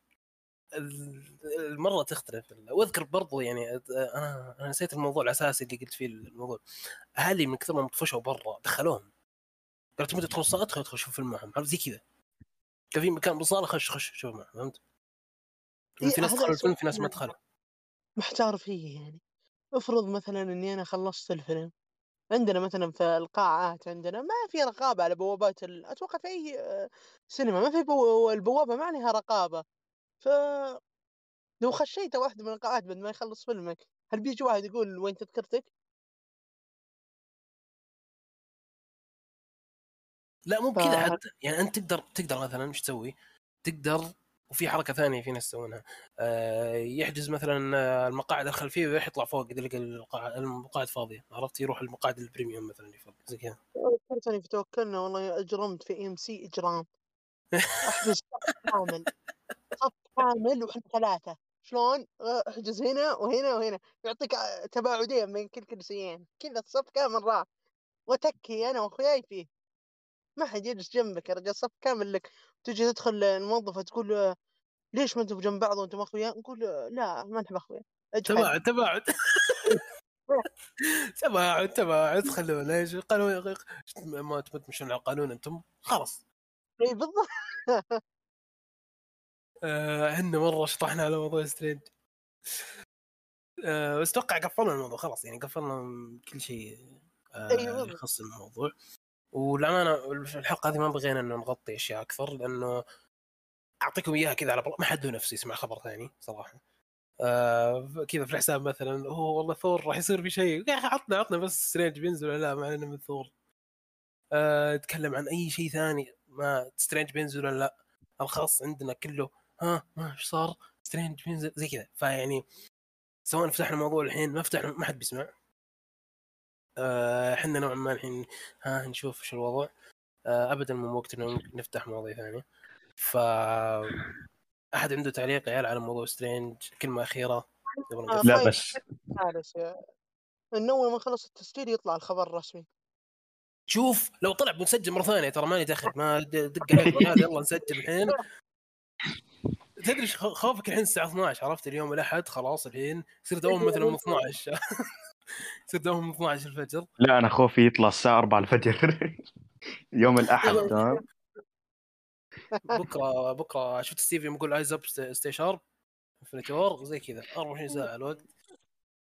المرة تختلف. واذكر برضو يعني أنا أنا نسيت الموضوع الأساسي اللي قلت فيه الموضوع. أهلي من كثر ما طفشوا برا دخلوهم. قالت تبغى تدخل الصاله ادخل ادخل شوف فيلم معهم. عرفت؟ زي كذا. كان في مكان بالصالة خش خش شوف معهم فهمت؟ إيه، في ناس دخلوا الفيلم في ناس ما دخلوا محتار فيه يعني. افرض مثلا إني أنا خلصت الفيلم. عندنا مثلا في القاعات عندنا ما في رقابة على بوابات ال... أتوقع في أي آه، سينما ما في بو... البوابة ما عليها رقابة. ف لو خشيت واحدة من القاعات بعد ما يخلص فيلمك هل بيجي واحد يقول وين تذكرتك؟ لا مو ف... بكذا حتى. يعني أنت تقدر تقدر مثلا إيش تسوي؟ تقدر وفي حركة ثانية في ناس يسوونها. آه، يحجز مثلا آه، المقاعد الخلفيه ويروح يطلع فوق يلقى المقاعد فاضية عرفت؟ يروح المقاعد ال premium مثلا اللي فوق زي كذا. ذكرتني في توكلنا والله اجرمت في إم سي إجرام. احجز صف كامل. صف كامل وإحنا ثلاثة. شلون؟ آه، احجز هنا وهنا وهنا. يعطيك آه، تباعدين بين كل كرسيين. كذا الصف كامل راح. وتكي أنا وأخوياي فيه. ما حد يجلس جنبك يا رجال. صف كامل لك. تجي تدخل الموظفة تقول آه، ليش ما أنتم جنب بعض وأنتم أخويا؟ نقول لا ما نحب أخويا. تباعد تباعد. <laughs> تباعد تباعد. خلونا إيش قانون ما تمشون على القانون أنتم. خلاص. اي بالضبط. <laughs> آه، إحنا مرة شطحنا على موضوع سترينج. آه، بس أتوقع قفلنا الموضوع خلاص يعني قفلنا كل شيء آه، أيوة. يخص الموضوع. والامانه الحلقة هذه ما بغينا إنه نغطي أشياء أكثر لأنه أعطيكم إياها كذا على بر... ما حد نفسه يسمع خبر ثاني صراحة. آه كذا في الحساب مثلا هو والله ثور راح يصير في شيء. يا أخي عطنا عطنا بس سترينج بينزل ولا لا ما علينا من ثور. آه تكلم عن أي شيء ثاني. ما سترينج بينزل ولا لا. الخاص عندنا كله ها ما إيش صار؟ سترينج بينزل زي كذا. فيعني سواء فتحنا الموضوع الحين ما فتحنا ما حد بيسمع. آه، إحنا نوعا ما الحين ها نشوف شو الوضع. آه، ابدا مو وقت إنه نفتح مواضيع ثانية. ف أحد عنده تعليق يا عيال على موضوع سترينج كلمة أخيرة. آه، نقفل؟ لا طيب. بس يا- انه أول ما خلص التسجيل يطلع الخبر الرسمي. شوف لو طلع بنسجل مرة ثانية ترى ماني دخل ما دق عليك رجال يلا نسجل الحين. تدري خوفك الحين الساعة 12 عرفت؟ اليوم الأحد خلاص الحين. يصير دوام مثلا من 12 يصير دوام من 12 الفجر. لا أنا خوفي يطلع الساعة 4 الفجر. <laughs> يوم الأحد تمام؟ بكرة بكرة. شفت ستيف يوم يقول ايز اب ستي شارب Infinity War زي كذا. 24 ساعة الوقت.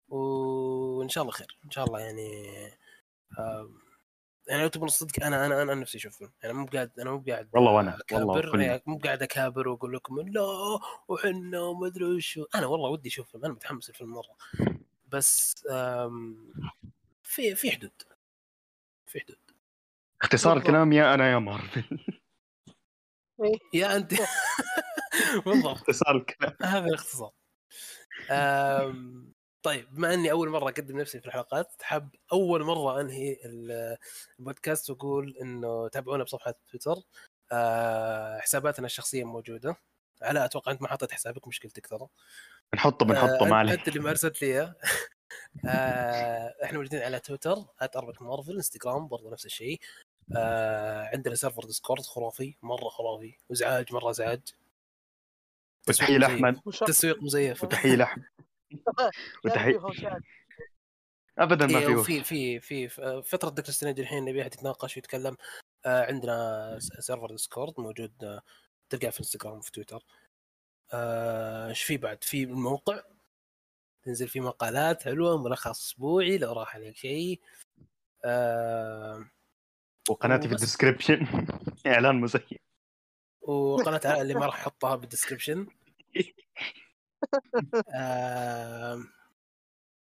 وإن شاء الله خير. إن شاء الله يعني يعني لو تبون الصدق أنا أنا أنا نفسي أشوف فيلم يعني مو قاعد أنا مو قاعد والله وأنا، والله. يعني مو قاعد أكابر وأقول لكم لا وحنا وما أدري وشو أنا والله ودي أشوف فيلم أنا متحمس الفيلم مرة. بس آم، في في حدود. في حدود. اختصار. الكلام يا أنا يا مارفل. <laughs> يا أنت. <laughs> بالضبط اختصار الكلام. هذا الاختصار. طيب بما إني أول مرة أقدم نفسي في الحلقات حاب أول مرة أنهي ال- البودكاست وأقول إنه تابعونا بصفحة تويتر. أه... حساباتنا الشخصية موجودة. علاء أتوقع أنت ما حطيت حسابك مشكلتك ترى. نحطه بنحطه آه، ما أنت عليه أنت اللي ما ارسلت لي إياه. <laughs> آه إحنا موجودين على تويتر @ Arabic Marvel إنستغرام برضه نفس الشيء. آه عندنا server ديسكورد خرافي مرة خرافي. وازعاج مرة ازعاج وتحيه لاحمد تسويق مزيف. وتحية لاحمد <laughs> <laughs> وتحيه ابدا ما إيه في. في في في فترة دكتور سترينج الحين نبي أحد يتناقش ويتكلم آه عندنا server ديسكورد موجود آه تلقاه في إنستغرام وفي تويتر. آه، إيش في بعد؟ في الموقع تنزل فيه مقالات حلوة ملخص أسبوعي لو راح عليك شيء. آه وقناتي في. ال description <laughs> إعلان مزيف وقناة اللي ما راح أحطها بال description آه، <laughs>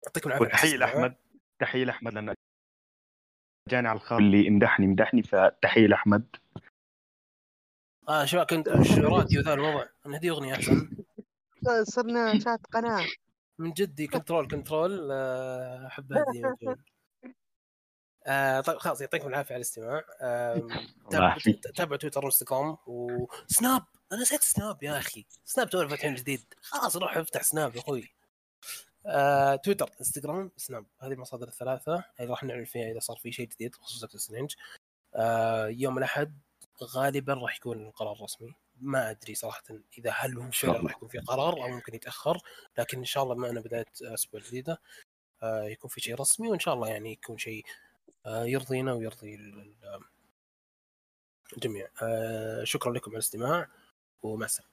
يعطيكم العافية الاستماع. لأحمد تحية لأحمد لأنه جاني على الخبر اللي امدحني مدحني فتحية لأحمد. آه شباب كنت وش راديو ذا الوضع؟ نهدي أغنية أحسن. صرنا شات قناة. من جدي control control. آه، أحب هذه آه طيب خلاص يعطيكم العافية على الاستماع. يعافيك. تابعوا تويتر وانستغرام وسناب أنا نسيت سناب يا أخي. سناب تو فاتحين جديد. خلاص روح افتح سناب يا أخوي. آه، تويتر انستغرام سناب هذه المصادر الثلاثة. اللي راح نعلن فيها إذا صار في شيء جديد بخصوص دكتور سترينج آه، يوم الأحد غالبا راح يكون القرار الرسمي ما أدري صراحة إذا هل هو فعلا. راح يكون في قرار أو ممكن يتأخر. لكن إن شاء الله معنا بدايه أسبوع جديدة آه، يكون في شيء رسمي وإن شاء الله يعني يكون شيء آه، يرضينا ويرضي ال- ال- الجميع آه، شكرا لكم على الاستماع. السلامة.